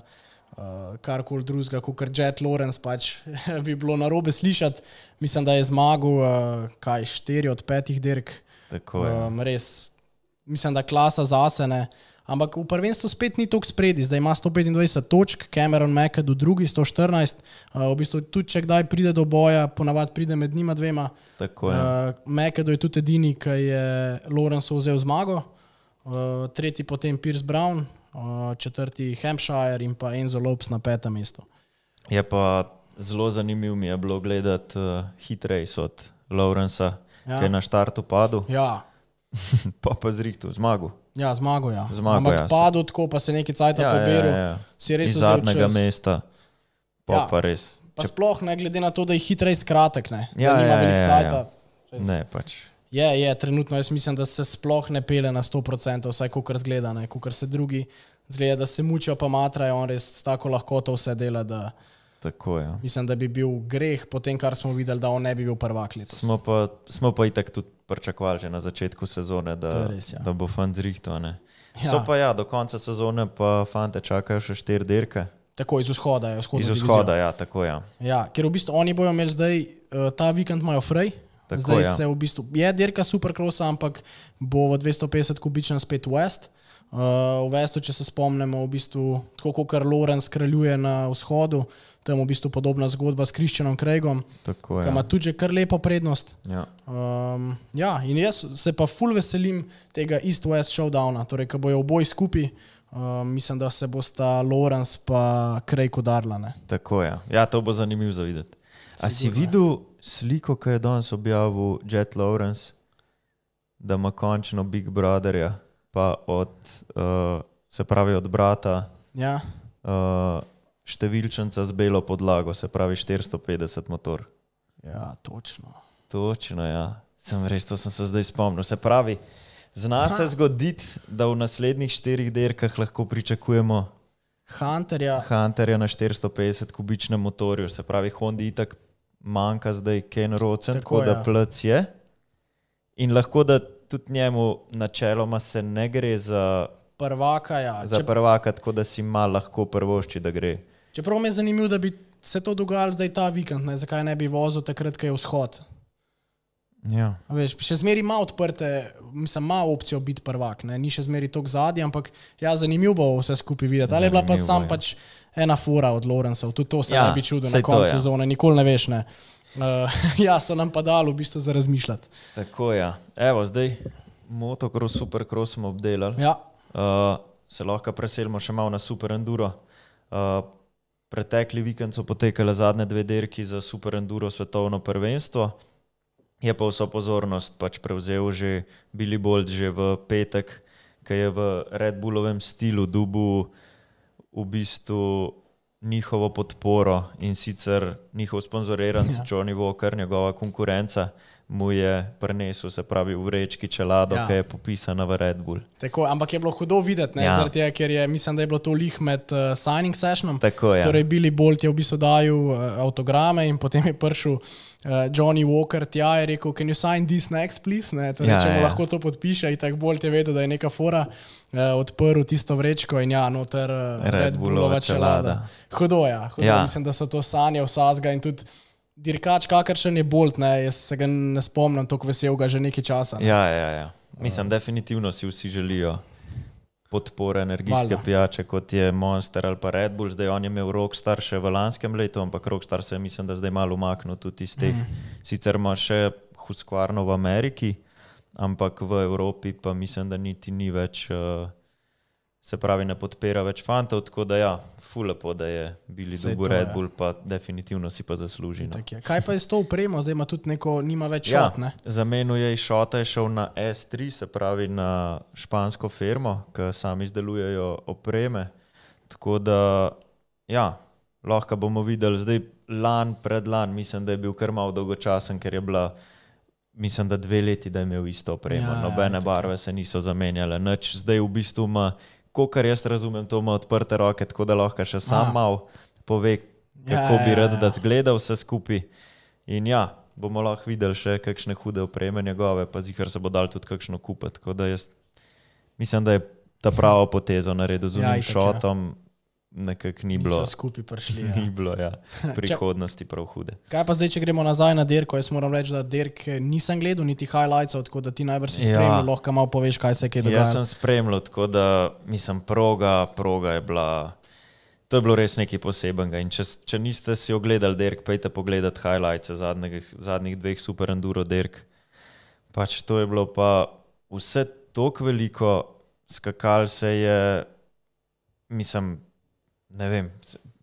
uh, karkoli drugega, kot kar Jet Lawrence, pač (laughs) bi bilo narobe slišati. Mislim, da je zmagal uh, kaj 4 od 5 dirk. Tako je. Um, res, mislim, da klasa zasene. Ampak v prvenstvu spet ni toliko spredi, zdaj ima 125 točk, Cameron Mekad v drugi 114. Uh, v bistvu tudi, če kdaj pride do boja, ponavadi pride med njima dvema. Tako je. Uh, Mekado je tudi edini, ki je Lorenzo vzel zmago. uh, tretji potem Pierce Brown, uh, četrti Hampshire in pa Enzo Lopes na petem mestu. Je pa zelo zanimivo mi je bilo gledati uh, hit race od Lawrensa, Ja. ki je na štartu padel, Ja, (laughs) pa pa zrihtu zmagal. Ja zmago, ja. Zmago, Ampak ja. padel tako, pa se nekaj cajt Ja, ja, poberil. ja, ja. Si res vzel zadnjega mesta, pa Ja. ja. pa res. Pa Če, sploh ne glede na to, da je hitrej skratek, ne. Ja, da nima ja, veliko ja, ja. cajta. Res. ne, pač. Je, je, trenutno jaz mislim, da se sploh ne pele na 100%, vsaj kot zgleda, kot se drugi zgleda, da se mučijo, pa matrajo, on res tako lahkoto vse dela, da Tako je. mislim, da bi bil greh po tem, kar smo videli, da on ne bi bil prvak letos. Smo pa, smo pa itak tudi pričakovali že na začetku sezone, da, je res, ja. da bo fant zrihto. Ja. Ja. So pa ja, do konca sezone pa fante čakajo še štiri dirke. Tako iz vzhoda, je vzhodna Iz vzhoda, ja, tako ja. Ja, ker v bistvu oni bojo imeli zdaj, uh, ta vikend imajo frej. Tako, zdaj ja. se v bistvu je dirka supercrossa, ampak bo v 250 kubičnem spet West. Uh, v Westu, če se spomnimo, v bistvu, tako kot Lorenz kraljuje na vzhodu, tam v bistvu podobna zgodba s Kristjanom Craigom, Tako ki ima je. tudi kar lepo prednost. Ja. Um, ja, in jaz se pa ful veselim tega East-West showdowna, torej, ko bojo oboji skupaj. Um, mislim, da se bosta Lorenz pa Craig udarila. ne. Tako je. Ja, to bo zanimivo za videti. A si ja. videl sliko, ki je danes objavil Jet Lawrence, da ima končno Big Brotherja, pa od, uh, se pravi od brata, Ja, uh, številčnica z belo podlago, se pravi 450 motor. ja, točno. Točno, ja. Sem res, to sem se zdaj spomnil. Se pravi, zna se zgoditi, da v naslednjih štirih dirkah lahko pričakujemo Hunterja, Hunterja na 450 kubičnem motorju, se pravi, Honda itak manjka zdaj Ken Rocen, Tako, tako, tako da ja. plc je. In lahko da tudi njemu načeloma se ne gre za, prvaka. Ja. za Če, prvaka, tako da si ima lahko prvošči, da gre. čeprav mi je zanimivo, da bi se to dogajalo zdaj ta vikend, ne? zakaj ne bi vozil takrat, ko je vzhod. Ja. A Veš, še zmeraj ima odprte, mislim, ima opcijo biti prvak, ne? ni še zmeraj tako zadnji, ampak ja, zanimivo bo vse skupaj videti. Ali je bila pa sam ja. pač ena fura od Lorenzov, tudi to se Ja, ne bi čudil saj na koncu ja. sezone, nikoli ne veš. Ne? Uh, (laughs) ja, so nam pa dali v bistvu za razmišljati. Tako je. Ja. Evo, zdaj motocross, supercross smo obdelali. Ja, Uh, se lahko preselimo še malo na Super Enduro. Uh, pretekli vikend so potekale zadnje dve dirki za Super Enduro svetovno prvenstvo. Je pa vso pozornost pač prevzel že Billy Bolt že v petek, ki je v Red Bullovem stilu dubu v bistvu njihovo podporo in sicer njihov sponzoriran Ja. ja. Johnny Walker, njegova konkurenca, mu je prenesel, se pravi, v vrečki čelado, Ja. ja. ki je popisana v Red Bull. tako, ampak je bilo hudo videti, Ja. ja. tega, ker je, mislim, da je bilo to lih med uh, signing sessionom. Tako je. Torej, Billy Bolt je v bistvu dajal uh, avtograme in potem je prišel uh, Johnny Walker tja in rekel: Can you sign this next, please? Ne, torej, Ja, ja, če mu ja. ja. lahko to podpiše, in tako Bolt je vedel, da je neka fora uh, odprl tisto vrečko in ja, noter uh, Red Bullova čelada. Hudo je, ja, hudo. Ja. Ja. mislim, da so to sanje vsazga in tudi. Dirkač, kakršen je Bolt, ne, jaz se ga ne spomnim, tako vesel ga že nekaj časa. Ne. Ja, ja, ja. Mislim, definitivno si vsi želijo podpore energijske pijače, kot je Monster ali pa Red Bull. Zdaj on je imel Rockstar še v lanskem letu, ampak Rockstar se je, mislim, da zdaj malo umaknil tudi iz teh. Mm. Sicer ima še Husqvarno v Ameriki, ampak v Evropi pa mislim, da niti ni več. Uh, Se pravi, ne podpira več fantov, tako da ja, fulepo, da je bili dolgo Red ja. Bull, pa definitivno si pa zasluži. No. Kaj pa je s to upremo, zdaj ima tudi neko, nima več Ja, šot, ne? Zamenil je iz Šota, je šel na S3, se pravi na špansko firmo, ki sami izdelujejo opreme. Tako da, ja, lahko bomo videli, zdaj lan, predlan, mislim, da je bil kar malo dolgočasen, ker je bila, mislim, da dve leti, da je imel isto opremo. Ja, Ja, Nobene tako. barve se niso zamenjale, nič zdaj v bistvu ima, kar jaz razumem, to ima odprte roke, tako da lahko še sam Aha. mal pove, Ja, kako bi ja, rad, ja. da zgleda vse skupaj. In ja, bomo lahko videli še kakšne hude opreme njegove, pa zihar se bo dal tudi kakšno kupiti. Tako da jaz mislim, da je ta pravo potezo naredil z Ja, unim ja. šotom, nekako ni bilo, Niso skupaj prišli. (laughs) Ja. ni bilo ja, (laughs) prihodnosti prav hude. Kaj pa zdaj, če gremo nazaj na dirko? Jaz moram reči, da dirke nisem gledal, niti highlightsov, tako da ti najbrž si Ja. spremljal, lahko malo poveš, kaj se je kaj Jaz dogajalo. sem spremljal, tako da mislim, proga, proga je bila. To je bilo res nekaj posebenega. In če, če niste si ogledali dirk, pejte pogledat highlights zadnjih, zadnjih dveh super enduro dirk. Pač to je bilo pa vse tako veliko skakal se je, mislim, ne vem,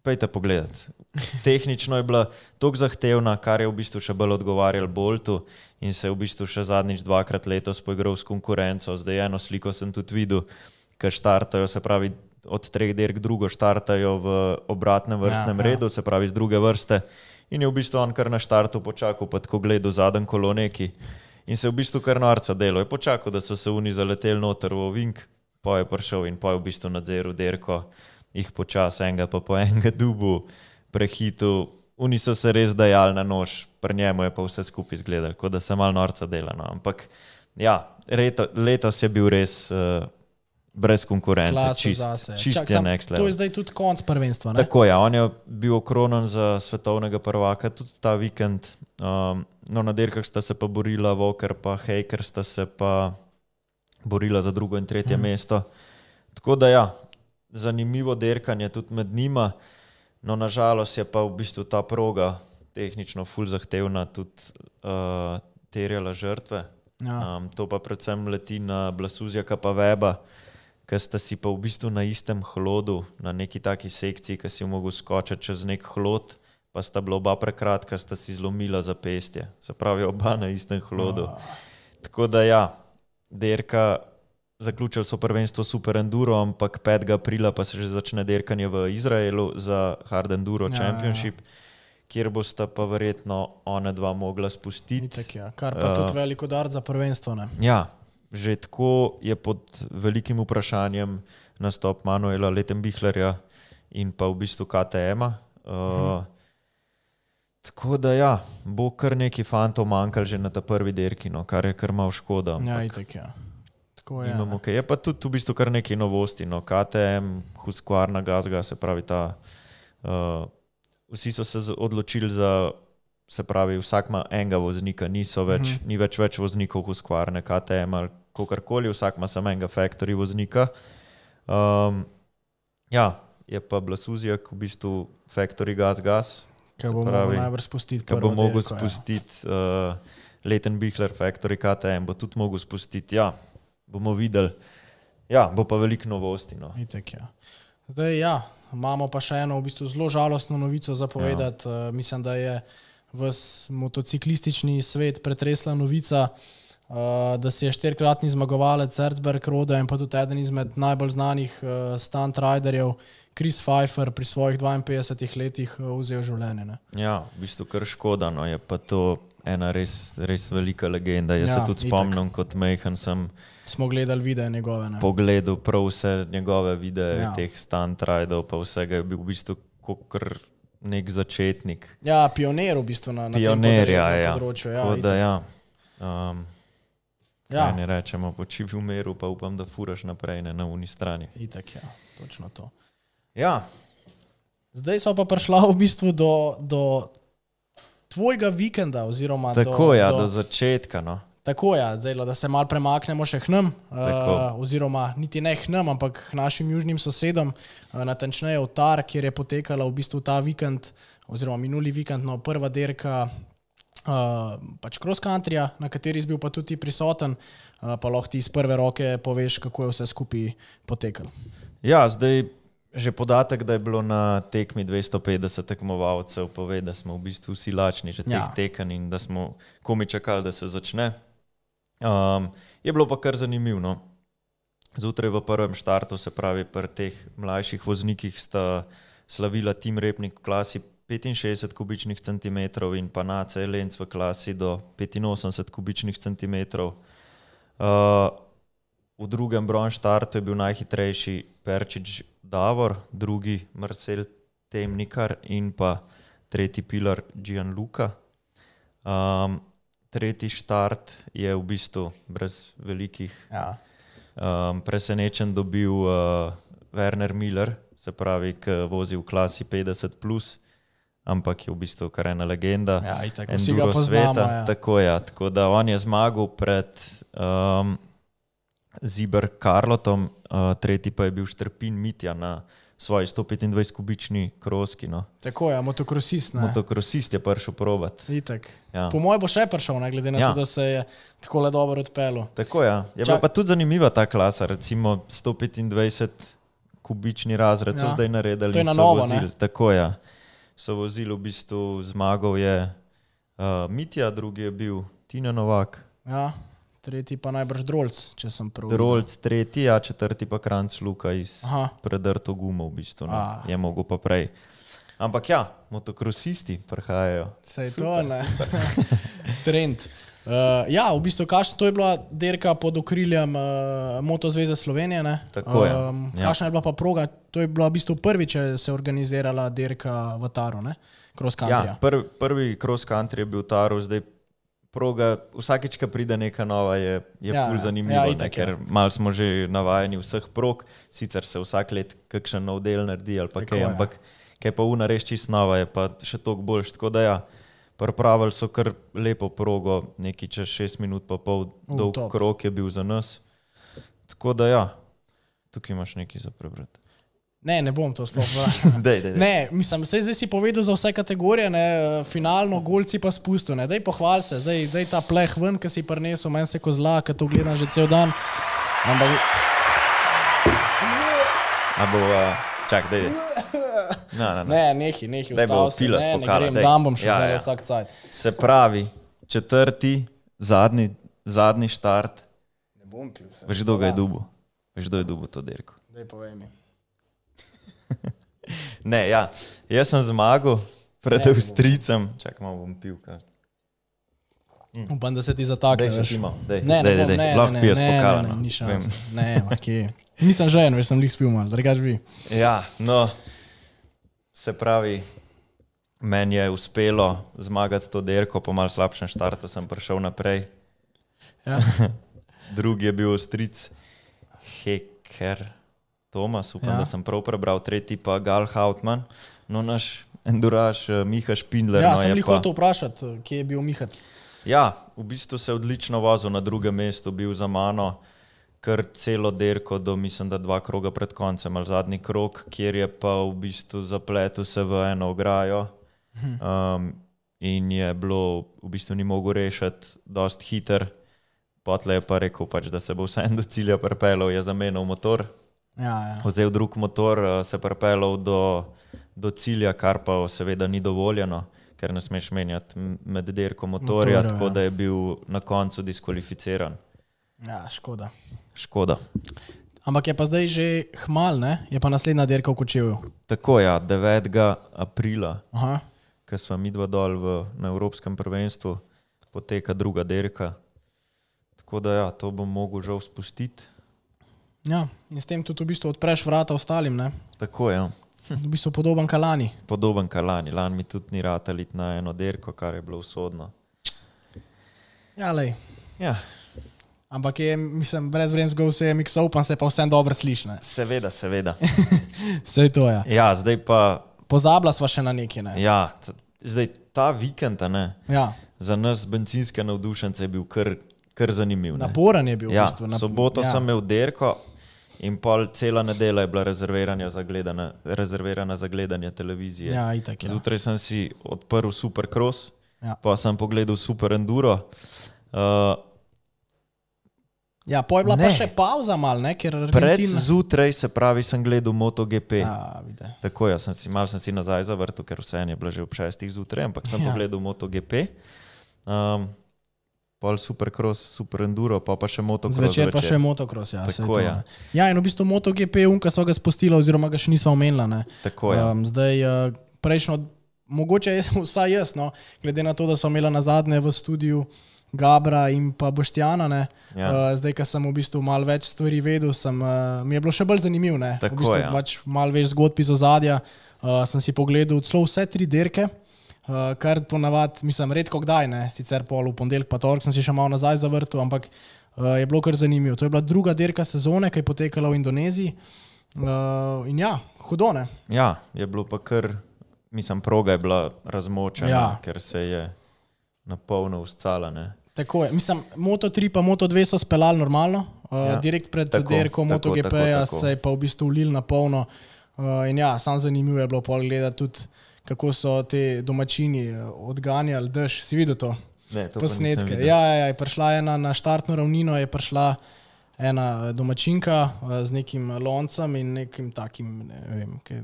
pejte pogledat. Tehnično je bila tako zahtevna, kar je v bistvu še bolj odgovarjal Boltu in se je v bistvu še zadnjič dvakrat letos poigral s konkurenco. Zdaj eno sliko sem tudi videl, ker štartajo, se pravi, od treh dirk drugo štartajo v obratnem vrstnem ja, ja. redu, se pravi, z druge vrste. In je v bistvu on kar na štartu počakal, pa tako gledal zadnji koloneki. In se je v bistvu kar norca delo. Je počakal, da so se oni zaleteli noter v Vink, pa je prišel in pa je v bistvu nadziral derko, jih počasi enega pa po enega dubu prehitu. Oni so se res dajali na nož, pri njemu je pa vse skupaj izgledalo, kot da se malo norca dela. No. Ampak ja, leto, letos je bil res. Uh, brez konkurence, čist, čist je next level. To je zdaj tudi konc prvenstva. Ne? Tako je, ja, on je bil okronen za svetovnega prvaka tudi ta vikend. Um, no, na dirkah sta se pa borila Voker pa Haker, sta se pa borila za drugo in tretje hmm. mesto. Tako da ja, zanimivo dirkanje tudi med njima, no nažalost je pa v bistvu ta proga tehnično full zahtevna, tudi uh, terjala žrtve. Ja. Um, to pa predvsem leti na Blasuzija, pa Weba ki sta si pa v bistvu na istem hlodu, na neki taki sekciji, ki si mogel skočiti čez nek hlod, pa sta bila oba prekratka, sta si zlomila zapestje. Se pravi, oba na istem hlodu. Oh. Tako da ja, derka. Zaključili so prvenstvo Super Enduro, ampak 5. aprila pa se že začne dirkanje v Izraelu za Hard Enduro ja, Championship, ja, ja. kjer bosta pa verjetno ona dva mogla spustiti. Tak, ja. Kar pa uh, tudi veliko dar za prvenstvo. Ne? Ja, že tako je pod velikim vprašanjem nastop Manuela Letenbihlerja in pa v bistvu KTM-a. Uh, mhm. Tako da ja, bo kar neki fantov manjkal že na ta prvi derki, no, kar je kar malo škoda. Ja, itak, ja. Je, imamo, okay. je pa tudi v bistvu kar nekaj novosti. No. KTM, Husqvarna, Gazga, se pravi ta. Uh, vsi so se odločili za se pravi, vsak ima enega voznika, več, mm -hmm. ni več, več voznikov, uskvarne KTM ali kakorkoli, vsak ima samo enega factory voznika. Um, ja, je pa Blasuzijak v bistvu factory gas gas. Kaj bo pravi, najbolj spustiti? Kaj bo mogel ja. spustiti uh, Leighton Bihler factory KTM, bo tudi mogel spustiti. Ja, bomo videli. Ja, bo pa veliko novosti. No. Itek, ja. Zdaj, ja, imamo pa še eno v bistvu zelo žalostno novico za povedati. Ja. Uh, mislim, da je v motociklistični svet pretresla novica, uh, da se je štirikratni zmagovalec Erzberg Roda in pa tudi eden izmed najbolj znanih uh, stunt riderjev, Chris Pfeiffer, pri svojih 52 letih uh, vzel življenje. Ne? Ja, v bistvu kar škoda, no je pa to ena res, res velika legenda. Jaz ja, se tudi spomnim, itak. kot mehen sem. Smo gledali videe njegove. Ne? Pogledal prav vse njegove videe, ja. teh riderjev, pa vsega je bil v bistvu kot nek začetnik. Ja, pionir v bistvu na, na pionir, tem ja, ja. področju. Ja, da, ja. Um, ja. Ne rečemo, poči v umeru, pa upam, da furaš naprej ne, na uni strani. Itak, ja, točno to. Ja. Zdaj smo pa prišli v bistvu do, do tvojega vikenda. Tako je, ja, do, do začetka. No. Tako je, ja, zdaj, da se mal premaknemo še k nam, uh, oziroma niti ne k nam, ampak k našim južnim sosedom, uh, natančneje v Tar, kjer je potekala v bistvu ta vikend, oziroma minuli vikend, no, prva dirka uh, pač cross country, na kateri si bil pa tudi prisoten, uh, pa lahko ti iz prve roke poveš, kako je vse skupaj potekalo. Ja, zdaj že podatek, da je bilo na tekmi 250 tekmovalcev, pove, da smo v bistvu vsi lačni že teh ja. tekanj in da smo komi čakali, da se začne. Um, je bilo pa kar zanimivo. No. Zjutraj v prvem štartu, se pravi, pri teh mlajših voznikih sta slavila Tim Repnik v klasi 65 kubičnih centimetrov in pa Nace Lenc v klasi do 85 kubičnih centimetrov. Uh, v drugem bronz štartu je bil najhitrejši Perčič Davor, drugi Marcel Temnikar in pa tretji pilar Gianluca. Um, tretji štart je v bistvu brez velikih ja. um, presenečenj dobil uh, Werner Miller, se pravi, ki vozi v klasi 50, plus, ampak je v bistvu kar ena legenda. Ja, tako Enduro poznamo, sveta. Ja. Tako, ja, tako da on je zmagal pred um, Ziber Karlotom, uh, tretji pa je bil Štrpin Mitja na svoji 125-kubični kroski. No. Tako je, motokrosist. Ne? Motokrosist je prišel probat. Itak. Ja. Po mojem bo še prišel, ne glede na Ja. to, da se je tako le dobro odpeljal. Tako ja. je. Je bila pa tudi zanimiva ta klasa, recimo 125 kubični razred so Ja. zdaj naredili. To je na so novo, ne? vozili- Tako je. Ja. So vozili v bistvu zmagal je uh, Mitja, drugi je bil Tina Novak, Ja. Tretji pa najbrž drolc, če sem prav. videl. Rolc tretji, a četrti pa Kranc Luka iz Aha. predrto gumo v bistvu. No. A. Je mogel pa prej. Ampak ja, motokrosisti prihajajo. To, Super, ne. (laughs) Trend. Uh, ja, v bistvu, kaš, to je bila dirka pod okriljem uh, Motozveze Slovenije. Ne? Tako je, Um, ja. Kakšna je bila pa proga? To je bila v bistvu prvič, če se je organizirala dirka v Taru, ne? cross country. Ja, prvi, prvi cross country je bil Taro, zdaj proga, vsakeč, ko pride neka nova, je, je Ja, ja, ful ja. zanimivo, Ja, ja, itak, ne, ker ja. malo smo že navajeni vseh prog, sicer se vsak let kakšen nov del naredi ali pa Tako, kaj, ja. ampak kaj pa una res čist nova, je pa še toliko boljš. Tako da ja, pripravili so kar lepo progo, neki čez 6 minut pa pol U, dolg top. krok je bil za nas. Tako da ja, tukaj imaš nekaj za prebrati. Ne, ne bom to sploh. (laughs) Dej. Ne, mislim, saj zdaj si povedal za vse kategorije, ne, finalno, golci pa spustil. Ne. Daj pohval se, zdaj daj ta pleh ven, ki si prinesel, meni se kozla, ki to gledam že cel dan. Ampak A bo, uh, čak, dej. dej. No, no, no. ne, nehi, nehi, Daj, bo ustavil se, pila ne, ne pokala, grem, dan bom še Ja, zdaj ja. vsak cajt. Se pravi, četrti, zadnji, zadnji štart, Ne bom pil. veš, kdo ga je dubu. Veš, kdo je dubu to dirko. Daj povej mi. (laughs) Ne, ja, jaz sem zmagal pred. Avstrijcem. Čakaj, malo bom pil. kaj. Upam, da se ti zatakne. Daj, še malo, daj, Ne, daj, ne, daj. Lahko ne, piješ pokala. ne, no. ne, ni Vem. šans. Ne, okay. Nisem žen, veš, sem jih spil malo, drugač bi. Ja, no, se pravi, meni je uspelo zmagati to dirko, po malce slabšem štartu sem prišel naprej. Ja. (laughs) Drugi je bil Avstric Heker, Tomas, upam, Ja. da sem prav prebral, tretji pa Gal Hautman, no naš enduraž eh, Miha Špindler. Ja, no, sem jih pa- hotel vprašati, kje je bil Mihac. Ja, v bistvu se je odlično vozil na drugem mestu, bil za mano, kar celo dirko, do mislim, da dva kroga pred koncem, ali zadnji krog, kjer je pa v bistvu zapletel se v eno ograjo. Um, in je bilo, v bistvu ni mogel rešiti, dost hiter. Potle je pa rekel, pač, da se bo vseeno do cilja pripeljal, je zamenjal motor, Ja, ja. vzel drug motor, eh, se pripeljal do, do cilja, kar pa seveda ni dovoljeno, ker ne smeš menjati med dirko motorja, Motorja, tako ja. da je bil na koncu diskvalificiran. ja, škoda. Škoda. Ampak je pa zdaj že hmal, ne? je pa naslednja dirka v Kočevju. Tako je, ja, 9. aprila, ko smo mi dva dol v, na Evropskem prvenstvu, poteka druga dirka. Tako da ja, to bom mogel žal spustiti. Ja, in s tem tudi v bistvu odpreš vrata ostalim, ne? Tako je, ja. v bistvu podoben kalani. podoben kot lani. Mi tudi ni ratelit na eno dirko, kar je bilo usodno. Ja, lej. Ja, Ampak je, mislim, brez vremskega vse je mix open, se pa vsem dobro sliši. ne. seveda, seveda. (laughs) Sej to je. Ja, zdaj pa Pozabila sva še na neki, ne? Ja, zdaj ta vikend a ne, Ja, za nas, benzinske navdušence, je bil kar, kar zanimiv. ne. naporen je bil v Ja, bistvu. nap- soboto ja. sem imel derko in pol cela nedelja je bila rezervirana za gledanje, rezervirana za gledanje televizije. Ja, itak. Ja. Zjutraj sem si odprl super cross, Ja. pa sem pogledal super enduro. Uh, ja, po je bila Ne. pa še pauza mal, ne? ker pred Argentina... zjutraj, se pravi, sem gledal MotoGP. Ja, vide. Tako je, sem si malo sem si nazaj zavrtel, ker vse je bilo že ob šestih zjutraj, ampak sem Ja. ja. pogledal MotoGP. Um, pol super cross, super enduro, pa, pa še motocross. Zvečer pa še motocross. Ja, Tako je. ne. ja, in v bistvu MotoGP, unka so ga spustila, oziroma ga še nismo omenila. ne. Tako je. Um, zdaj, uh, prejšnjo, mogoče jaz, (laughs) vsaj jaz, no, glede na to, da smo imeli na zadnje v studiu Gabra in pa Boštjana. Ne, Ja. uh, zdaj, ko sem v bistvu malo več stvari vedel, sem, uh, mi je bilo še bolj zanimivo. Tako v bistvu, je, ja. pač malo več zgodb iz ozadja. Uh, sem si pogledal celo vse tri dirke. Uh, kar ponavadi, mislim, redko kdaj, ne? sicer pol v ponedeljek, pa torek sem si še malo nazaj zavrtel, ampak uh, je bilo kar zanimivo. To je bila druga dirka sezone, ki je potekala v Indoneziji. Uh, in ja, hudo ne. Ja, je bilo pa kar, mislim, proga je bila razmočena, Ja. ker se je na polno uscala. Ne? Tako je. Mislim, Moto 3 pa Moto 2 so speljali normalno. uh, Ja, direkt pred tako, tako, MotoGP-ja se je pa v bistvu ulil na polno. Uh, in ja, sam zanimivo je bilo pol gledati tudi, kako so te domačini eh, odganjali dež. Si videl to? Ne, to posnetke. videl. Ja, ja, ja, je prišla ena na štartno ravnino, je prišla ena domačinka eh, z nekim loncem in nekim takim, ne vem, ke,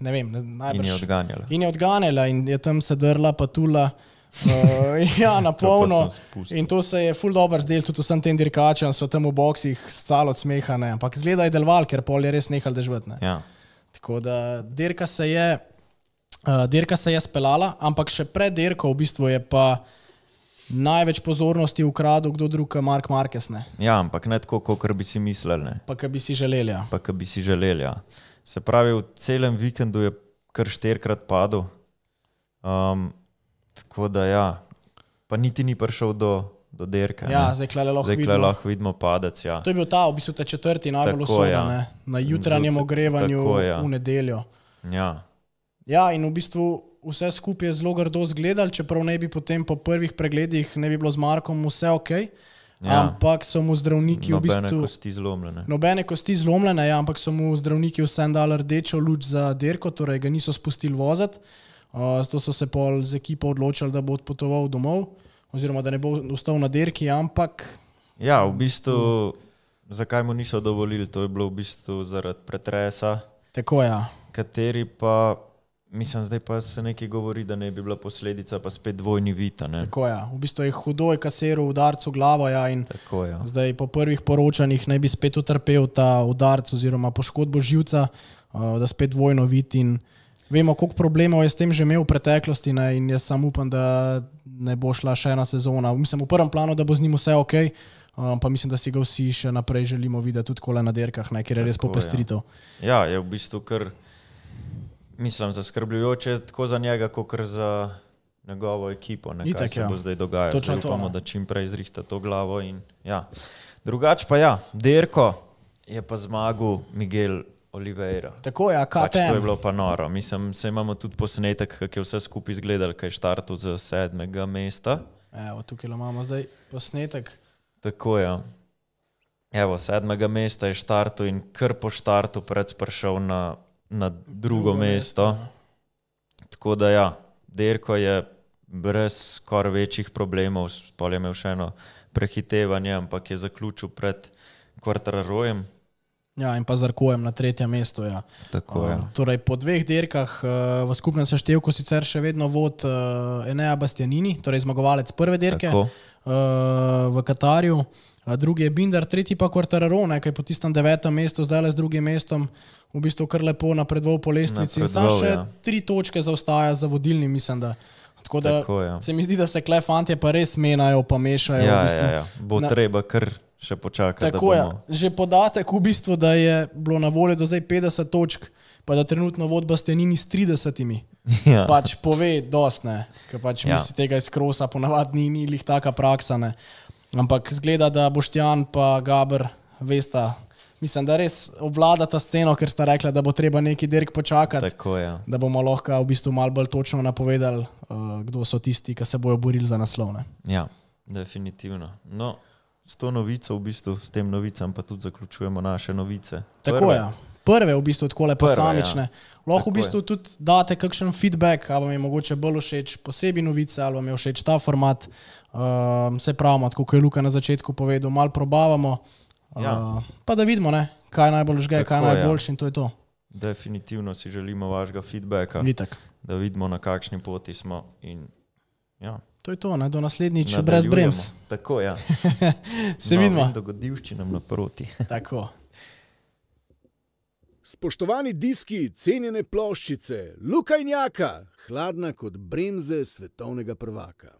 ne vem ne, In je najbrž. odganjala. In je odganjala in je tam sedrla, pa tula. Uh, (laughs) ja, na polno. In to se je full dobro zdel, tudi vsem tem dirkačem so tam v boksih scalo od smeha, ne. ampak zgleda je deloval, ker pol je res nehal dežvati. Ja. Tako da dirka se je, uh, dirka se je speljala, ampak še pred dirko v bistvu je pa največ pozornosti ukradel kdo drug, Mark Marquez, ne. ja, ampak ne tako, kot bi si mislili, ne. pa kar bi si želeli. Ja. pa kar bi si želeli. Ja. Se pravi, v celem vikendu je kar štirikrat padel. Um, tako da ja, pa niti ni prišel do, do derke. Ja, ne. zdaj klele lahko Zdaj vidimo. lahko vidimo padec. Ja. To je bil ta, v bistvu ta četrti najbolj usoden, ja. ja. na jutranjem ogrevanju tako, ja. v nedeljo. Ja. Ja, in v bistvu vse skupaj je zelo grdo zgledal, čeprav ne bi potem po prvih pregledih ne bi bilo z Markom vse ok. Ja. Ampak so mu zdravniki v Nobene bistvu. kosti zlomljene. Nobene kosti zlomljene, ja, ampak so mu zdravniki vsem dali rdečo luč za dirko, torej ga niso spustili voziti. Uh, zato so se pol z ekipo odločili, da bo odpotoval domov, oziroma da ne bo ostal na dirki, ampak Ja, v bistvu, zakaj mu niso dovolili, to je bilo v bistvu zaradi pretresa, tako je. Ja. kateri pa, mislim, zdaj pa se nekaj govori, da ne bi bila posledica, pa spet dvojni vita. Ne? Tako je. V bistvu je hudo je kasiral udarc v glavo. Ja, Tako. Ja. zdaj po prvih poročanjih naj bi spet utrpel ta udarc oziroma poškodbo živca, uh, da spet dvojno vidi. In vemo, koliko problemov je s tem že imel v preteklosti ne, in jaz samo upam, da ne bo šla še ena sezona. Mislim, v prvem planu, da bo z njim vse ok. Um, pa mislim, da si ga vsi še naprej želimo videti tudi na derkah, ne, ker je res Tako, ja. popestritev. Ja, je v bistvu kar, mislim, zaskrbljujoče tako za njega, kot za njegovo ekipo. Ne, kaj Itak, se ja. bo zdaj dogajalo. Točno Zdaj to, upamo, no. da čim prej zrihta to glavo. In, ja. Drugač pa ja, Derko je pa zmagal Miguel Oliveira. Tako je, ja, Pač to je bilo pa noro. Mislim, se imamo tudi posnetek, kako je vse skupaj izgledalo, kaj je štartil z sedmega mesta. Evo, tukaj imamo zdaj posnetek. Tako je. Evo, sedmega mesta je štartil in kar po štartu pred prišel na, na drugo, drugo mesto. ja. Tako da ja, Derko je brez skoraj večjih problemov, spol je imel še eno prehitevanje, ampak je zaključil pred Kvartararojem. Ja, in pa zarkujem na tretjem mestu. Ja. Tako je. Uh, torej, po dveh dirkah uh, v skupnem seštevku sicer še vedno vod uh, Enea Bastianini, torej zmagovalec prve dirke Tako. uh, v Katarju, drugi je Binder, tretji pa Quartararo, ki je po tistem devetem mestu, zdaj le z drugim mestom, v bistvu kar lepo napredoval po lestvici. In Sam še ja. tri točke zaostaja za vodilnim, mislim. Da. Tako da Tako, ja. se mi zdi, da se kle fantje pa res menjajo, pa mešajo. Ja, v bistvu. ja, ja. Bo Na- treba kar še počakati. Tako je. bomo- Že podatek, v bistvu, da je bilo na voljo do zdaj 50 točk, pa da trenutno vod Bastianini s 30. (laughs) Ja. Pač pove, dost ne, ker pač ja. Ja. misli tega izkrosa, ponavadi ni, ni lih taka praksa. Ne. Ampak zgleda, da Boštjan pa Gabr vesta. Mislim, da res obvladata sceno, ker sta rekla, da bo treba neki dirk počakati, Tako je. da bomo lahko v bistvu malo bolj točno napovedali, uh, kdo so tisti, ki se bojo borili za naslovne. Ja, definitivno. No, s to novico, v bistvu, s tem novicam pa tudi zaključujemo naše novice. Tako Prve. je. Prve v bistvu tako Prve, posamične. ja. Lahko Tako v bistvu tudi date kakšen feedback, ali vam je mogoče bolj všeč posebej novice, ali vam je všeč ta format. Um, se pravimo, tako kot je Luka na začetku povedal, malo probavamo. Uh, Ja. Pa da vidimo, ne, kaj najbolj žge, kaj ja. najboljši in to je to. Definitivno si želimo vašega feedbacka, Vitek. da vidimo, na kakšni poti smo. In, ja, To je to, ne, do naslednjič brez brems. Tako je. Ja. (laughs) Se vidimo. Dogodivščinam naproti. Tako. Spoštovani diski, cenjene ploščice, Lukajnjaka, hladna kot bremze svetovnega prvaka.